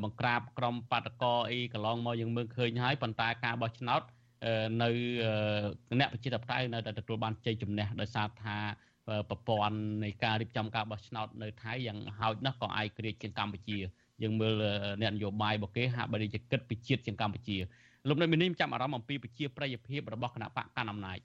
បង្ក្រាបក្រុមបាតកោអីកន្លងមកយើងមើលឃើញហើយប៉ុន្តែការបោះឆ្នោតនៅអ្នកប្រជាធិបតេយ្យនៅតែទទួលបានជ័យជំនះដោយសារថា ប្រព័ន្ធនៃការរៀបចំការបោះឆ្នោតនៅថៃយ៉ាងហោចណាស់ក៏ឯករាជ្យជាងកម្ពុជាយើងមើលអ្នកនយោបាយរបស់គេហាក់បីជាគិតពីជាតិជាងកម្ពុជាលោកនៅមីនេះចាំអារម្មណ៍អំពីប្រជាប្រិយភាពរបស់គណៈបកកណ្ដាលអំណាច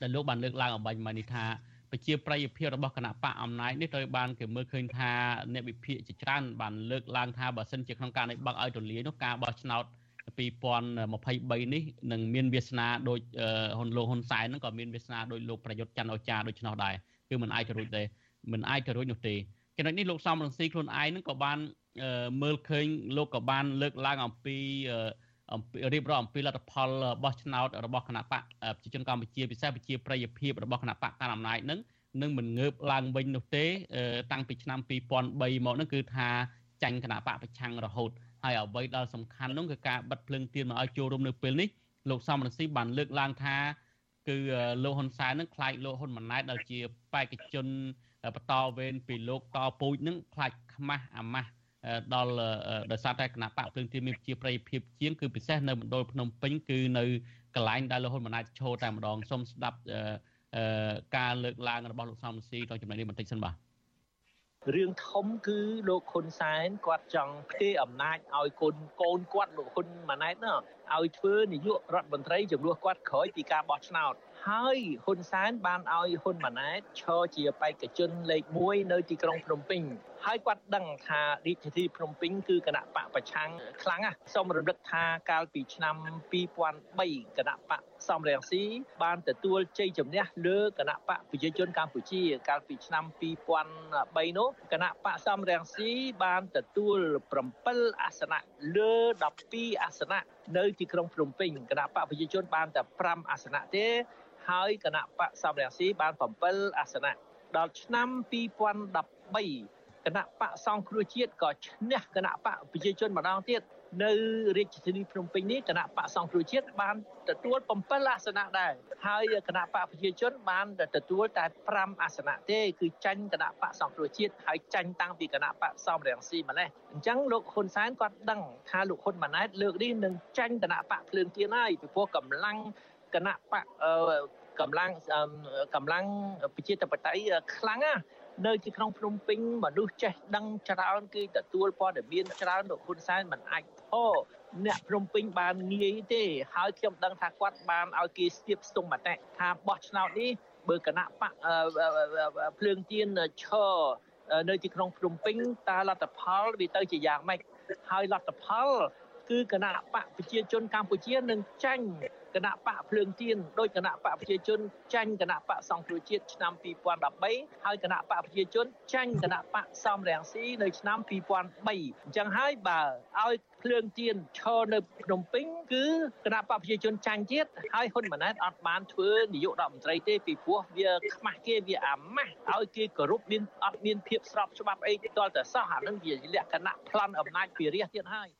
ដែលលោកបានលើកឡើងអំបញ្ញមកនេះថាប្រជាប្រិយភាពរបស់គណៈបកអំណាចនេះត្រូវបានគេមើលឃើញថាអ្នកវិភាគជាច្រើនបានលើកឡើងថាបើសិនជាក្នុងការនេះបើកឲ្យទលាយនោះការបោះឆ្នោត 2023នេះនឹងមានវាសនាដោយហ៊ុនលោកហ៊ុនសែនហ្នឹងក៏មានវាសនាដោយលោកប្រយុទ្ធច័ន្ទអូចាដូច្នោះដែរគឺមិនអាចទៅរួចទេមិនអាចទៅរួចនោះទេចំណុចនេះលោកសំរងស៊ីខ្លួនឯងហ្នឹងក៏បានមើលឃើញលោកក៏បានលើកឡើងអំពីអំពីរៀបរាប់អំពីលទ្ធផលបោះឆ្នោតរបស់គណៈបកប្រជាជនកម្ពុជាពិសេសប្រជាប្រិយភាពរបស់គណៈបកកណ្ដាលអំណាចនឹងនឹងមិនងើបឡើងវិញនោះទេ តាំងពីឆ្នាំ2003មកនោះគឺថាចាញ់គណៈបកប្រឆាំងរហូត ហើយអ្វីដែលសំខាន់នោះគឺការបិទភ្លើងទៀនមកឲ្យចូលរួមនៅពេលនេះលោកសំរងស៊ីបានលើកឡើងថាគឺលោកហ៊ុនសែននឹងខ្លាចលោកហ៊ុនម៉ាណែតដែលជាបេក្ខជនបន្តវេនពីលោកតពូជនឹងខ្លាចខ្មាស់អាម៉ាស់ដល់ដោយសារតែគណៈបកភ្លើងទៀនមានជាប្រិយភាពជាងគឺពិសេសនៅមណ្ឌលភ្នំពេញគឺនៅកន្លែងដែលលោកហ៊ុនម៉ាណែតឈរតែម្ដងសូមស្ដាប់ការលើកឡើងរបស់លោកសំស៊ីក្នុងចំណុចនេះបន្តិចសិនបាទ រឿងធំគឺលោកហ៊ុនសែនគាត់ចង់ផ្ទេរអំណាចឲ្យកូនកូនគាត់លោកហ៊ុនម៉ាណែតណាឲ្យធ្វើនាយករដ្ឋមន្ត្រីជំនួសគាត់ក្រោយពីការបោះឆ្នោតហើយហ៊ុនសែនបានឲ្យហ៊ុនម៉ាណែតឈរជាបេក្ខជនលេខ1នៅទីក្រុងភ្នំពេញ ហើយគាត់ដឹងថារាជធានីភ្នំពេញគឺគណៈបកប្រឆាំងខ្លាំងណាស់សូមរំលឹកថាកាលពីឆ្នាំ2003គណៈបកសំរងស៊ីបានទទួលជ័យជំនះលើគណៈបកប្រជាជនកម្ពុជា កាលពីឆ្នាំ2003នោះគណៈបកសំរងស៊ីបានទទួល7អាសនៈលើ12អាសនៈនៅទីក្រុងភ្នំពេញគណៈបកប្រជាជនបានតែ5អាសនៈទេ ហើយគណៈបកសំរងស៊ីបាន7អាសនៈដល់ឆ្នាំ2013 គណៈបកសង្គ្រោះជាតិក៏ឈ្នះគណៈបកប្រជាជនម្ដងទៀតនៅរាជធានីភ្នំពេញនេះគណៈបកសង្គ្រោះជាតិបានទទួល7អាសនៈដែរហើយគណៈបកប្រជាជនបានទទួលតែ5អាសនៈទេគឺចាញ់គណៈបកសង្គ្រោះជាតិហើយចាញ់តាំងពីគណៈបកសំរងស៊ីម្លេះអញ្ចឹងលោកហ៊ុនសែនគាត់ដឹងថាលោកហ៊ុនម៉ាណែតលើកនេះនឹងចាញ់គណៈបកភ្លើងទៀនហើយពីព្រោះកម្លាំងគណៈបកកម្លាំងកម្លាំងប្រជាធិបតេយ្យខ្លាំងណាស់ នៅទីក្រុងភ្នំពេញមនុស្សចេះដឹងច្រើនគឺទទួលព័ត៌មានច្រើនលោកហ៊ុនសែនមិនអាចធោអ្នកភ្នំពេញបានងាយទេហើយខ្ញុំដឹងថាគាត់បានឲ្យគេស្ទាបស្ទង់មតិថាបោះឆ្នោតនេះបើគណៈបកភ្លើងទៀនឈរនៅទីក្រុងភ្នំពេញតើលទ្ធផលវាទៅជាយ៉ាងម៉េចហើយលទ្ធផល គឺគណៈបកប្រជាជនកម្ពុជានឹងចាញ់គណៈបកភ្លើងទៀនដោយគណៈបកប្រជាជនចាញ់គណៈបកសង្គ្រោះជាតិឆ្នាំ2013ហើយគណៈបកប្រជាជនចាញ់គណៈបកសំរងស៊ីនៅឆ្នាំ2003អញ្ចឹងហើយបើឲ្យភ្លើងទៀនឈរនៅភ្នំពេញគឺគណៈបកប្រជាជនចាញ់ទៀតហើយហ៊ុនម៉ាណែតអត់បានធ្វើនាយករដ្ឋមន្ត្រីទេពីព្រោះវាខ្មាស់គេវាអាម៉ាស់ឲ្យគេគោរពមានអត់មានភាពស្របច្បាប់អីទាល់តែសោះអានឹងវាលក្ខណៈប្លន់អំណាចពីរាជទៀតហើយ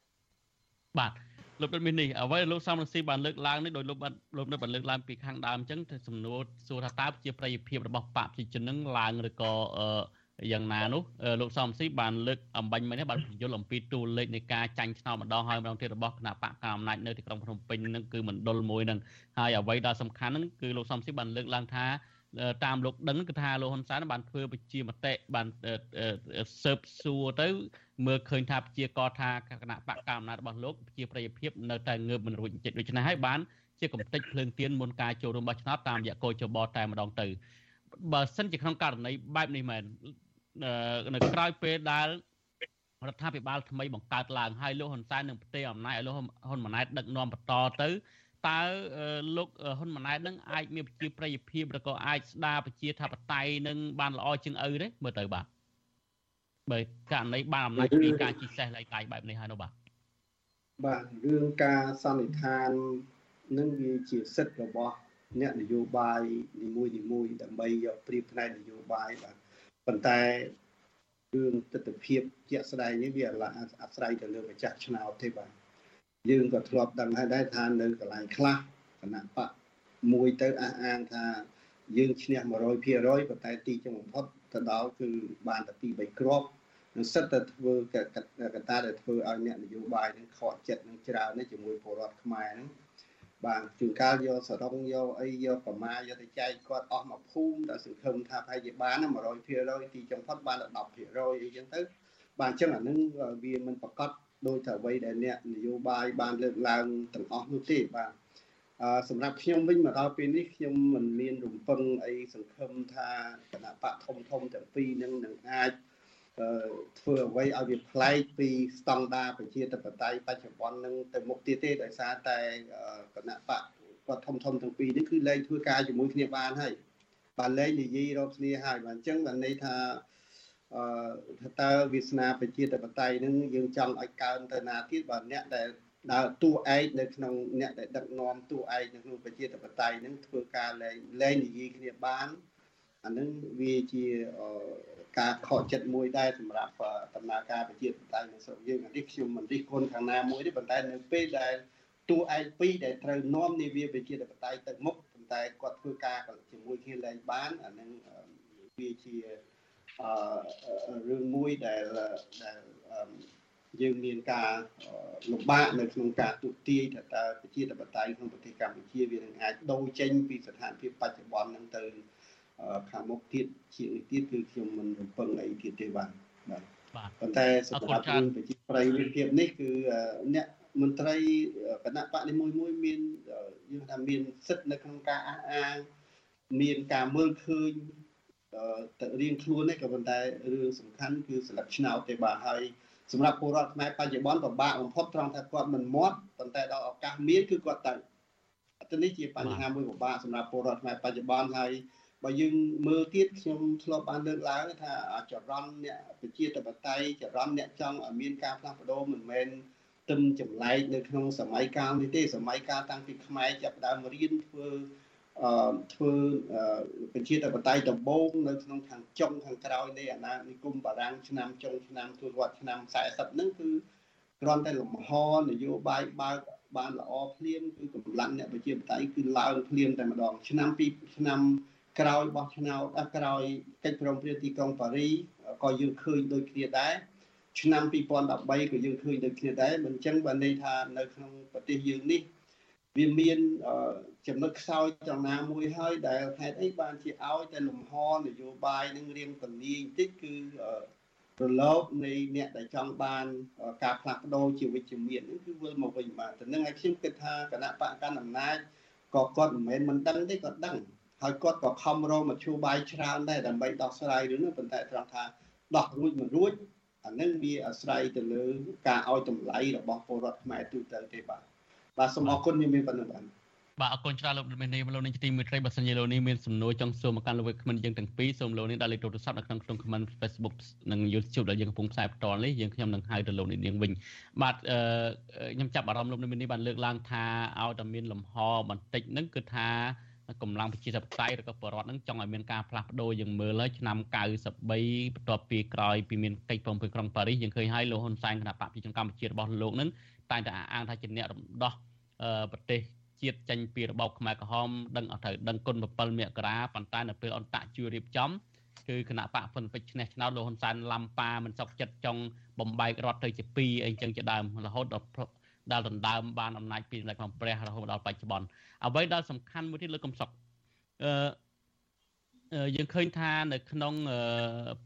បាទលោកដុតមាននេះអ្វីលោកសំរងស៊ីបានលើកឡើងនេះដោយលោកបានលោកនៅបានលើកឡើងពីខាងដើមអញ្ចឹងទៅសំណួរសួរថាតើជាប្រយោជន៍របស់បកប្រជាជននឹងឡើងឬក៏យ៉ាងណានោះលោកសំស៊ីបានលើកអំបញ្ញមិញនេះបានបញ្យល់អំពីតួលេខនៃការចាញ់ឆ្នោតម្ដងហើយម្ដងទៀតរបស់គណៈបកកណ្ដាលអំណាចនៅទីក្រុងភ្នំពេញនឹងគឺមណ្ឌលមួយនឹងហើយអ្វីដែលសំខាន់នឹងគឺលោកសំស៊ីបានលើកឡើងថាតាមលោកដឹងគឺថាលោកហ៊ុនសែនបានធ្វើប្រជាមតិបានស៊ើបសួរទៅ មើលឃើញថាប្រជាកថាគណៈបកកណ្ដាលអំណាចរបស់លោកប្រជាប្រិយភាពនៅតែងើបមិនរួចចិត្តដូច្នេះហើយបានជាកំតិចភ្លើងទៀនមុនការចូលរួមបោះឆ្នោតតាមរយៈកោជបតែម្ដងទៅបើសិនជាក្នុងករណីបែបនេះមែននៅក្រោយពេលដែលរដ្ឋាភិបាលថ្មីបង្កើតឡើងហើយលោកហ៊ុនសែននឹងផ្ទេរអំណាចឲ្យលោកហ៊ុនម៉ាណែតដឹកនាំបន្តទៅតើលោកហ៊ុនម៉ាណែតនឹងអាចមានប្រជាប្រិយភាពឬក៏អាចស្ដារប្រជាធិបតេយ្យនឹងបានល្អជាងឪទេមើលទៅបាទ បើករណីបានអំណាចពីការជិះសេះឡៃកាយបែបនេះហើយនោះបាទបាទរឿងការសន្និដ្ឋាននឹងវាជាសិទ្ធិរបស់អ្នកនយោបាយនីមួយនីមួយដើម្បីយកព្រៀបផ្នែកនយោបាយបាទប៉ុន្តែរឿងទស្សនវិជ្ជាជាក់ស្ដែងនេះវាអាស្រ័យទៅលើម្ចាស់ឆ្នោតទេបាទយើងក៏ធ្លាប់ដឹងហើយដែរថានៅកន្លែងខ្លះគណៈបកមួយទៅអះអាងថាយើងឈ្នះ100%ប៉ុន្តែទីចុងបំផុត ទៅដល់គឺបានតែទី3គ្រាប់នឹងសិតតែធ្វើកត្តាដែលធ្វើឲ្យអ្នកនយោបាយនឹងខកចិត្តនឹងច្រើននេះជាមួយពលរដ្ឋខ្មែរហ្នឹងបាទជួនកាលយកសរុងយកអីយកប្រមាយកទៅចែកគាត់អស់មកភូមិតែសង្ឃឹមថាប្រហែលជាបាន100%ទីចុងផុតបានតែ10%អីចឹងទៅបាទអញ្ចឹងអានឹងវាមិនប្រកាសដោយតែអ្វីដែលអ្នកនយោបាយបានលើកឡើងទាំងអស់នោះទេបាទអឺ សម្រាប់ខ្ញុំវិញមកដល់ពេលនេះខ្ញុំមិនមានរំពឹងអីសង្ឃឹមថាគណៈបកធំធំទាំងពីរនឹងនឹងអាចធ្វើអ្វីឲ្យវាប្លែកពីស្តង់ដារប្រជាធិបតេយ្យបច្ចុប្បន្ននឹងទៅមុខទៀតទេដោយសារតែគណៈបកគាត់ធំធំទាំងពីរនេះគឺលែងធ្វើការជាមួយគ្នាបានហើយបានលែងនិយាយរកគ្នាហើយបាទអញ្ចឹងបានន័យថាអឺតើវាសនាប្រជាធិបតេយ្យនឹងយើងចង់ឲ្យកើនទៅណាទៀតបាទអ្នកដែល ដើរតួឯកនៅក្នុងអ្នកដែលដឹកនាំតួឯកនៅក្នុងប្រជាធិបតេយ្យនឹងធ្វើការលែងលែងនិយាយគ្នាបានអានឹងវាជាការខកចិត្តមួយដែរសម្រាប់ដំណើរការប្រជាធិបតេយ្យនៅស្រុកយើងនេះខ្ញុំមិនរិះគន់ខាងណាមួយទេប៉ុន្តែនៅពេលដែលតួឯកពីរដែលត្រូវនាំនាវាប្រជាធិបតេយ្យទៅមុខប៉ុន្តែគាត់ធ្វើការជាមួយគ្នាលែងបានអានឹងវាជាអឺរឿងមួយដែលដែល យើងមានការលំបាកនៅក្នុងការទូទាយថាតើប្រជាធិបតេយ្យក្នុងប្រទេសកម្ពុជាវានឹងអាចដូរចេញពីស្ថានភាពបច្ចុប្បន្ននឹងទៅខាងមុខទៀតជាងនេះទៀតគឺខ្ញុំមិនរំពឹងអីទៀតទេបាទបាទប៉ុន្តែសម្រាប់រឿងប្រជាប្រិយភាពនេះគឺអ្នកមន្ត្រីគណៈបកនីមួយមួយមានយើងថាមានសិទ្ធិនៅក្នុងការអះអាងមានការមើលឃើញទៅរៀងខ្លួននេះក៏ប៉ុន្តែរឿងសំខាន់គឺស្លឹកឆ្នោតទេបាទហើយ សម្រាប់ពលរដ្ឋខ្មែរបច្ចុប្បន្នពិបាកបំផុតត្រង់ថាគាត់មិនមាត់ប៉ុន្តែដល់ឱកាសមានគឺគាត់ទៅទៅនេះជាបញ្ហាមួយពិបាកសម្រាប់ពលរដ្ឋខ្មែរបច្ចុប្បន្នហើយបើយើងមើលទៀតខ្ញុំធ្លាប់បានលើកឡើងថាចរន្តអ្នកប្រជាធិបតេយ្យចរន្តអ្នកចង់ឲ្យមានការផ្លាស់ប្ដូរមិនមែនទឹមចម្លែកនៅក្នុងសម័យកាលនេះទេសម័យកាលតាំងពីខ្មែរចាប់ដើមរៀនធ្វើអឺ ធ្វើប្រជាធិបតេយ្យដំបូងនៅក្នុងខាងចុងខាងក្រោយនៃអាណានិគមបារាំងឆ្នាំចុងឆ្នាំទសវត្សរ៍ឆ្នាំ40ហ្នឹងគឺគ្រាន់តែលំហនយោបាយបើកបានល្អភ្លាមគឺកម្លាំងអ្នកប្រជាធិបតេយ្យគឺឡើងភ្លាមតែម្ដងឆ្នាំពីឆ្នាំក្រោយបោះឆ្នោតក្រោយកិច្ចព្រមព្រៀងទីក្រុងប៉ារីក៏យើងឃើញដូចគ្នាដែរឆ្នាំ2013ក៏យើងឃើញដូចគ្នាដែរមិនអញ្ចឹងបានន័យថានៅក្នុងប្រទេសយើងនេះវាមាន ចំណុចខ្សោយត្រង់ណាមួយហើយដែលហេតុអីបានជាឲ្យតែលំហនយោបាយនឹងរៀងកលាយបន្តិចគឺរលកនៃអ្នកដែលចង់បានការផ្លាស់ប្ដូរជាវិជ្ជមានហ្នឹងគឺវិលមកវិញបាទទៅនឹងឲ្យខ្ញុំគិតថាគណៈបកកណ្ដាលអំណាចក៏គាត់មិនមែនមិនដឹងទេគាត់ដឹងហើយគាត់ក៏ខំរកមធ្យោបាយច្រើនដែរដើម្បីដោះស្រាយរឿងនេះប៉ុន្តែត្រង់ថាដោះរួចមិនរួចអានឹងវាអាស្រ័យទៅលើការឲ្យតម្លៃរបស់ពលរដ្ឋខ្មែរទូទៅទេបាទបាទសូមអរគុណខ្ញុំមានប៉ុណ្្នឹងបាទ បាទអរគុណច្រើនលោកមេនីលោកនាងទីមេត្រីបើសិនជាលោកនេះមានសំណួរចង់សួរមកកាន់លោកវិក្កាមិនយើងទាំងពីរសូមលោកនេះដាក់លេខទូរស័ព្ទនៅក្នុងក្នុង comment Facebook និង YouTube ដែលយើងកំពុងផ្សាយបន្តនេះយើងខ្ញុំនឹងហៅទៅលោកនាងវិញបាទខ្ញុំចាប់អារម្មណ៍លោកមេនីបានលើកឡើងថាឲ្យតែមានលំហបន្តិចហ្នឹងគឺថាកម្លាំងប្រជាធិបតេយ្យឬក៏បរដ្ឋនឹងចង់ឲ្យមានការផ្លាស់ប្ដូរយើងមើលហើយឆ្នាំ93បន្ទាប់ពីក្រោយពីមានកិច្ចព្រមព្រៀងក្រុងប៉ារីសយើងឃើញហើយលោកហ៊ុនសែនគណៈបកប្រជាជនកម្ពុជារបស់លោកនឹងតែងតែអាងថាជាអ្នករំដោះប្រទេស ជាតិចេញពីរបបខ្មែរក្រហមដឹងអត់ត្រូវដឹងគុណ7មករាប៉ុន្តែនៅពេលអន្តៈជួយរៀបចំគឺគណៈបកហ៊ុនពេជ្រឈ្នះឆ្នោតលោកហ៊ុនសែនឡំប៉ាមិនសុខចិត្តចង់បំបែករដ្ឋទៅជា2អីចឹងជាដើមរហូតដល់ដែលដណ្ដើមបានអំណាចពីនៅក្នុងព្រះរហូតដល់បច្ចុប្បន្នអ្វីដែលសំខាន់មួយទៀតលើកកំសុកអឺយើងឃើញថានៅក្នុង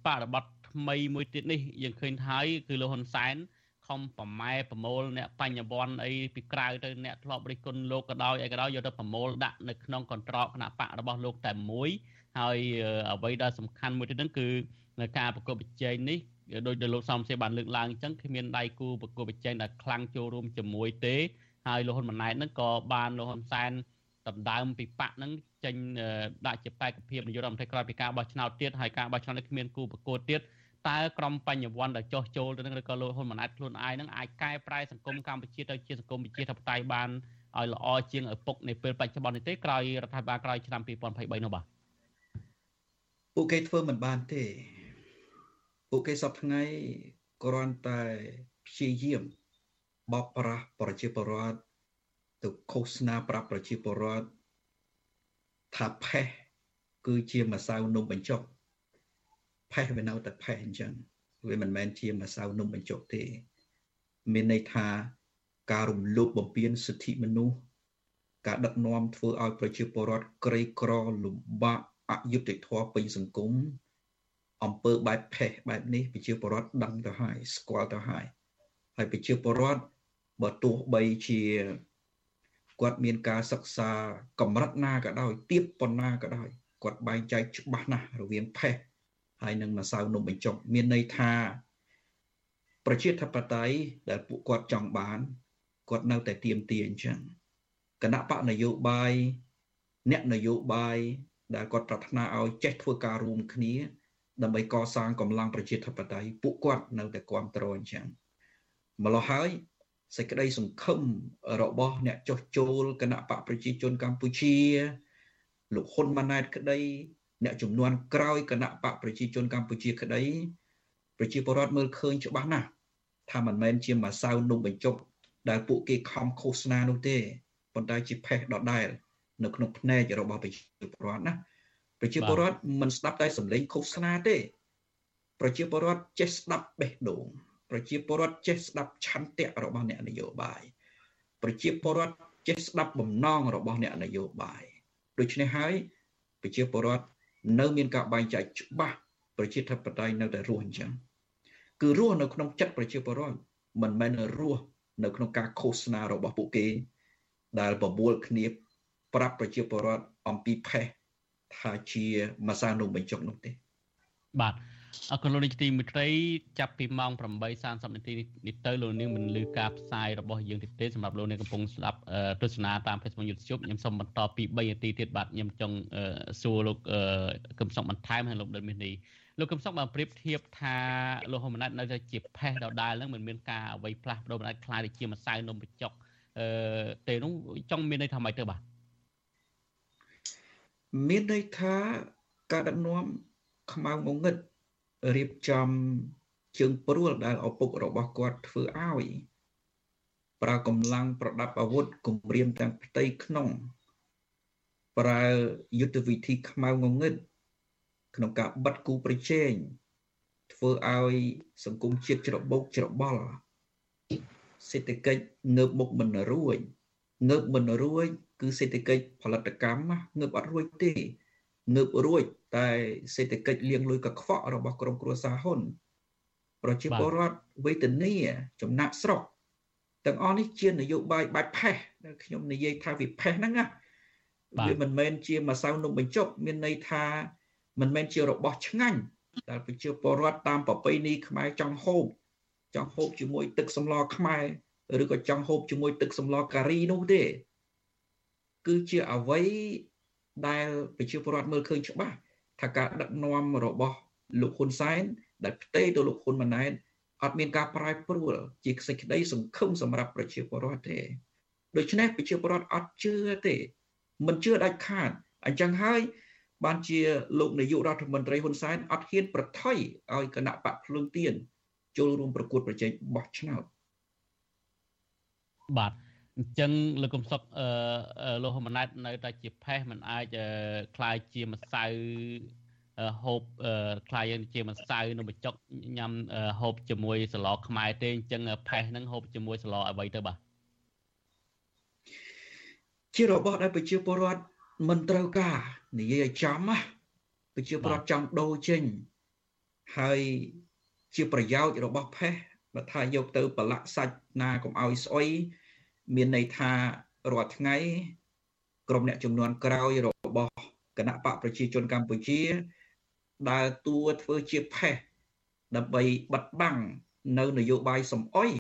បរិបទថ្មីមួយទៀតនេះយើងឃើញហើយគឺលោកហ៊ុនសែន ខំប្រម៉ែប្រមូលអ្នកបញ្ញវន្តអីពីក្រៅទៅអ្នកធ្លាប់រិះគន់លោកក៏ដោយអីក៏ដោយយកទៅប្រមូលដាក់នៅក្នុងកន្ត្រកគណៈបករបស់លោកតែមួយហើយអ្វីដែលសំខាន់មួយទៀតហ្នឹងគឺនៅការប្រកបប្រជែងនេះដោយដែលលោកសំសេបានលើកឡើងអញ្ចឹងគ្មានដៃគូប្រកបប្រជែងដែលខ្លាំងចូលរួមជាមួយទេហើយលោកហ៊ុនម៉ាណែតហ្នឹងក៏បានលោកហ៊ុនសែនដណ្ដើមពីបកហ្នឹងចេញដាក់ជាបេក្ខភាពនាយករដ្ឋមន្ត្រីក្រោយពីការបោះឆ្នោតទៀតហើយការបោះឆ្នោតនេះគ្មានគូប្រកួតទៀត តើក្រមបញ្ញវន្តដែលចោះចូលទៅនឹងឬក៏លោកហ៊ុនម៉ាណែតខ្លួនឯងនឹងអាចកែប្រែសង្គមកម្ពុជាទៅជាសង្គមប្រជាធិបតេយ្យបានឲ្យល្អជាងឪពុកនៃពេលបច្ចុប្បន្ននេះទេក្រោយរដ្ឋាភិបាលក្រោយឆ្នាំ2023នោះបាទពួកគេធ្វើមិនបានទេពួកគេសពថ្ងៃគ្រាន់តែព្យាយាមបបប្រាស់ប្រជាពលរដ្ឋទៅឃោសនាប្រាប់ប្រជាពលរដ្ឋថាផេះគឺជាម្សៅនំបញ្ចុក ផេះវានៅតែផេះអញ្ចឹងវាមិនមែនជាម្សៅនំបញ្ចុកទេ មានន័យថាការរំលោភបំពានសិទ្ធិមនុស្សការដឹកនាំធ្វើឲ្យប្រជាពលរដ្ឋក្រីក្រលំបាកអយុត្តិធម៌ពេញសង្គមអំពើបែបផេះបែបនេះប្រជាពលរដ្ឋដឹងទៅហើយស្គាល់ទៅហើយហើយប្រជាពលរដ្ឋបើទោះបីជាគាត់មានការសិក្សាកម្រិតណាក៏ដោយទៀបប៉ុណ្ណាក៏ដោយគាត់បែងចែកច្បាស់ណាស់រវាងផេះ ហើយនឹងម្សៅនំបញ្ចុកមានន័យថាប្រជាធិបតេយ្យដែលពួកគាត់ចង់បានគាត់នៅតែទៀមទាអញ្ចឹងគណៈបកនយោបាយអ្នកនយោបាយដែលគាត់ប្រាថ្នាឲ្យចេះធ្វើការរួមគ្នា ដើម្បីកសាងកម្លាំងប្រជាធិបតេយ្យពួកគាត់នៅតែគ្រប់គ្រងអញ្ចឹងម្ល៉េះហើយសេចក្តីសង្ឃឹមរបស់អ្នកចុះចូលគណៈបកប្រជាជនកម្ពុជាលោកហ៊ុនម៉ាណែតក្តី អ្នកចំនួនក្រោយគណៈបកប្រជាជនកម្ពុជាក្តីប្រជាពលរដ្ឋមើលឃើញច្បាស់ណាស់ថាមិនមែនជាម្សៅនំបញ្ចុកដែលពួកគេខំឃោសនានោះទេប៉ុន្តែជាផេះដដែល នៅក្នុងភ្នែករបស់ប្រជាពលរដ្ឋណាប្រជាពលរដ្ឋមិនស្ដាប់តែសំឡេងឃោសនាទេ ប្រជាពលរដ្ឋចេះស្ដាប់បេះដូងប្រជាពលរដ្ឋចេះស្ដាប់ឆន្ទៈរបស់អ្នកនយោបាយប្រជាពលរដ្ឋចេះស្ដាប់បំណងរបស់អ្នកនយោបាយដូច្នេះហើយប្រជាពលរដ្ឋ នៅមានការបែងចែកច្បាស់ប្រជាធិបតេយ្យនៅតែរស់អញ្ចឹងគឺរស់នៅក្នុងចិត្តប្រជាពលរដ្ឋមិនមែនរស់នៅក្នុងការឃោសនារបស់ពួកគេ ដែលបបួលគ្នាប្រាប់ប្រជាពលរដ្ឋអំពីផេះថាជាម្សានំបញ្ចុកនោះទេបាទ អរគុណលោកនាយកទីមេត្រីចាប់ពីម៉ោង8:30នាទីនេះទៅលោកនាងមិនលឺការផ្សាយរបស់យើងទៀតទេសម្រាប់លោកនាងកំពុងស្ដាប់ទស្សនាតាម Facebook YouTube ខ្ញុំសូមបន្តពី3នាទីទៀតបាទខ្ញុំចង់សួរលោកកឹមសុខបន្ថែមហើយលោកដិតមាសនេះលោកកឹមសុខបានប្រៀបធៀបថាលោកហ៊ុនម៉ាណែតនៅតែជាផេះដដែលហ្នឹងមិនមានការអ្វីផ្លាស់ប្ដូរមិនអាចខ្លាយទៅជាម្សៅនំបញ្ចុកអឺទេនោះចង់មានន័យថាម៉េចទៅបាទមានន័យថាការដឹកនាំខ្មៅងងឹត រៀបចំជើងព្រួលដែលឪពុករបស់គាត់ធ្វើឲ្យប្រើកម្លាំងប្រដាប់អាវុធគំរាមទាំងផ្ទៃក្នុង ប្រើយុទ្ធវិធីខ្មៅងងឹតក្នុងការបិទគូប្រជែងធ្វើឲ្យសង្គមជាតិច្របូកច្របល់សេដ្ឋកិច្ចងើបមុខមិនរួចងើបមិនរួចគឺសេដ្ឋកិច្ចផលិតកម្មងើបអត់រួចទេ ងើបរួចតែសេដ្ឋកិច្ចលៀងលុយកខ្វក់របស់ក្រុមគ្រួសារហ៊ុនប្រជាពលរដ្ឋវេទនាចំណាក់ស្រុកទាំងអស់នេះជានយោបាយបាច់ផេះដែលខ្ញុំនិយាយថាវាផេះហ្នឹងណាវាមិនមែនជាម្សៅនំបញ្ចុកមានន័យថាមិនមែនជារបស់ឆ្ងាញ់ដែលប្រជាពលរដ្ឋតាមប្រពៃណីខ្មែរចង់ហូបចង់ហូបជាមួយទឹកសម្លខ្មែរឬក៏ចង់ហូបជាមួយទឹកសម្លការីនោះទេ គឺជាអ្វី ដែលប្រជាពលរដ្ឋមើលឃើញច្បាស់ថាការដឹកនាំរបស់លោកហ៊ុនសែនដែលផ្ទេរទៅលោកហ៊ុនម៉ាណែតអត់មានការប្រែប្រួលជាសេចក្តីសង្ឃឹមសម្រាប់ប្រជាពលរដ្ឋទេដូច្នេះប្រជាពលរដ្ឋអត់ជឿទេ មិនជឿដាច់ខាតអញ្ចឹងហើយបានជាលោកនាយករដ្ឋមន្ត្រីហ៊ុនសែនអត់ហ៊ានប្រថុយឲ្យគណៈបកភ្លើងទៀនចូលរួមប្រកួតប្រជែងបោះឆ្នោតបាទ អញ្ចឹងលោកកំសុកអឺលោកហ៊ុនម៉ាណែតនៅតែជាផេះមិនអាចคลายជាម្សៅហូបคลายជាម្សៅនំបញ្ចុកញ៉ាំហូបជាមួយសឡខ្មែរទេអញ្ចឹងផេះហ្នឹងហូបជាមួយសឡអ្វីទៅបាទជារបស់ដែលប្រជាពលរដ្ឋមិនត្រូវការនិយាយឲ្យចំណា ប្រជាពលរដ្ឋចង់ដូរចេញហើយជាប្រយោជន៍របស់ផេះបើថាយកទៅប្រឡាក់សាច់ណាកុំឲ្យស្អុយ មានន័យថារាល់ថ្ងៃក្រុមអ្នកចំនួនក្រោយរបស់គណៈបកប្រជាជនកម្ពុជាដើរតួធ្វើជាផេះដើម្បីបិទបាំងនៅនយោបាយសំអុយ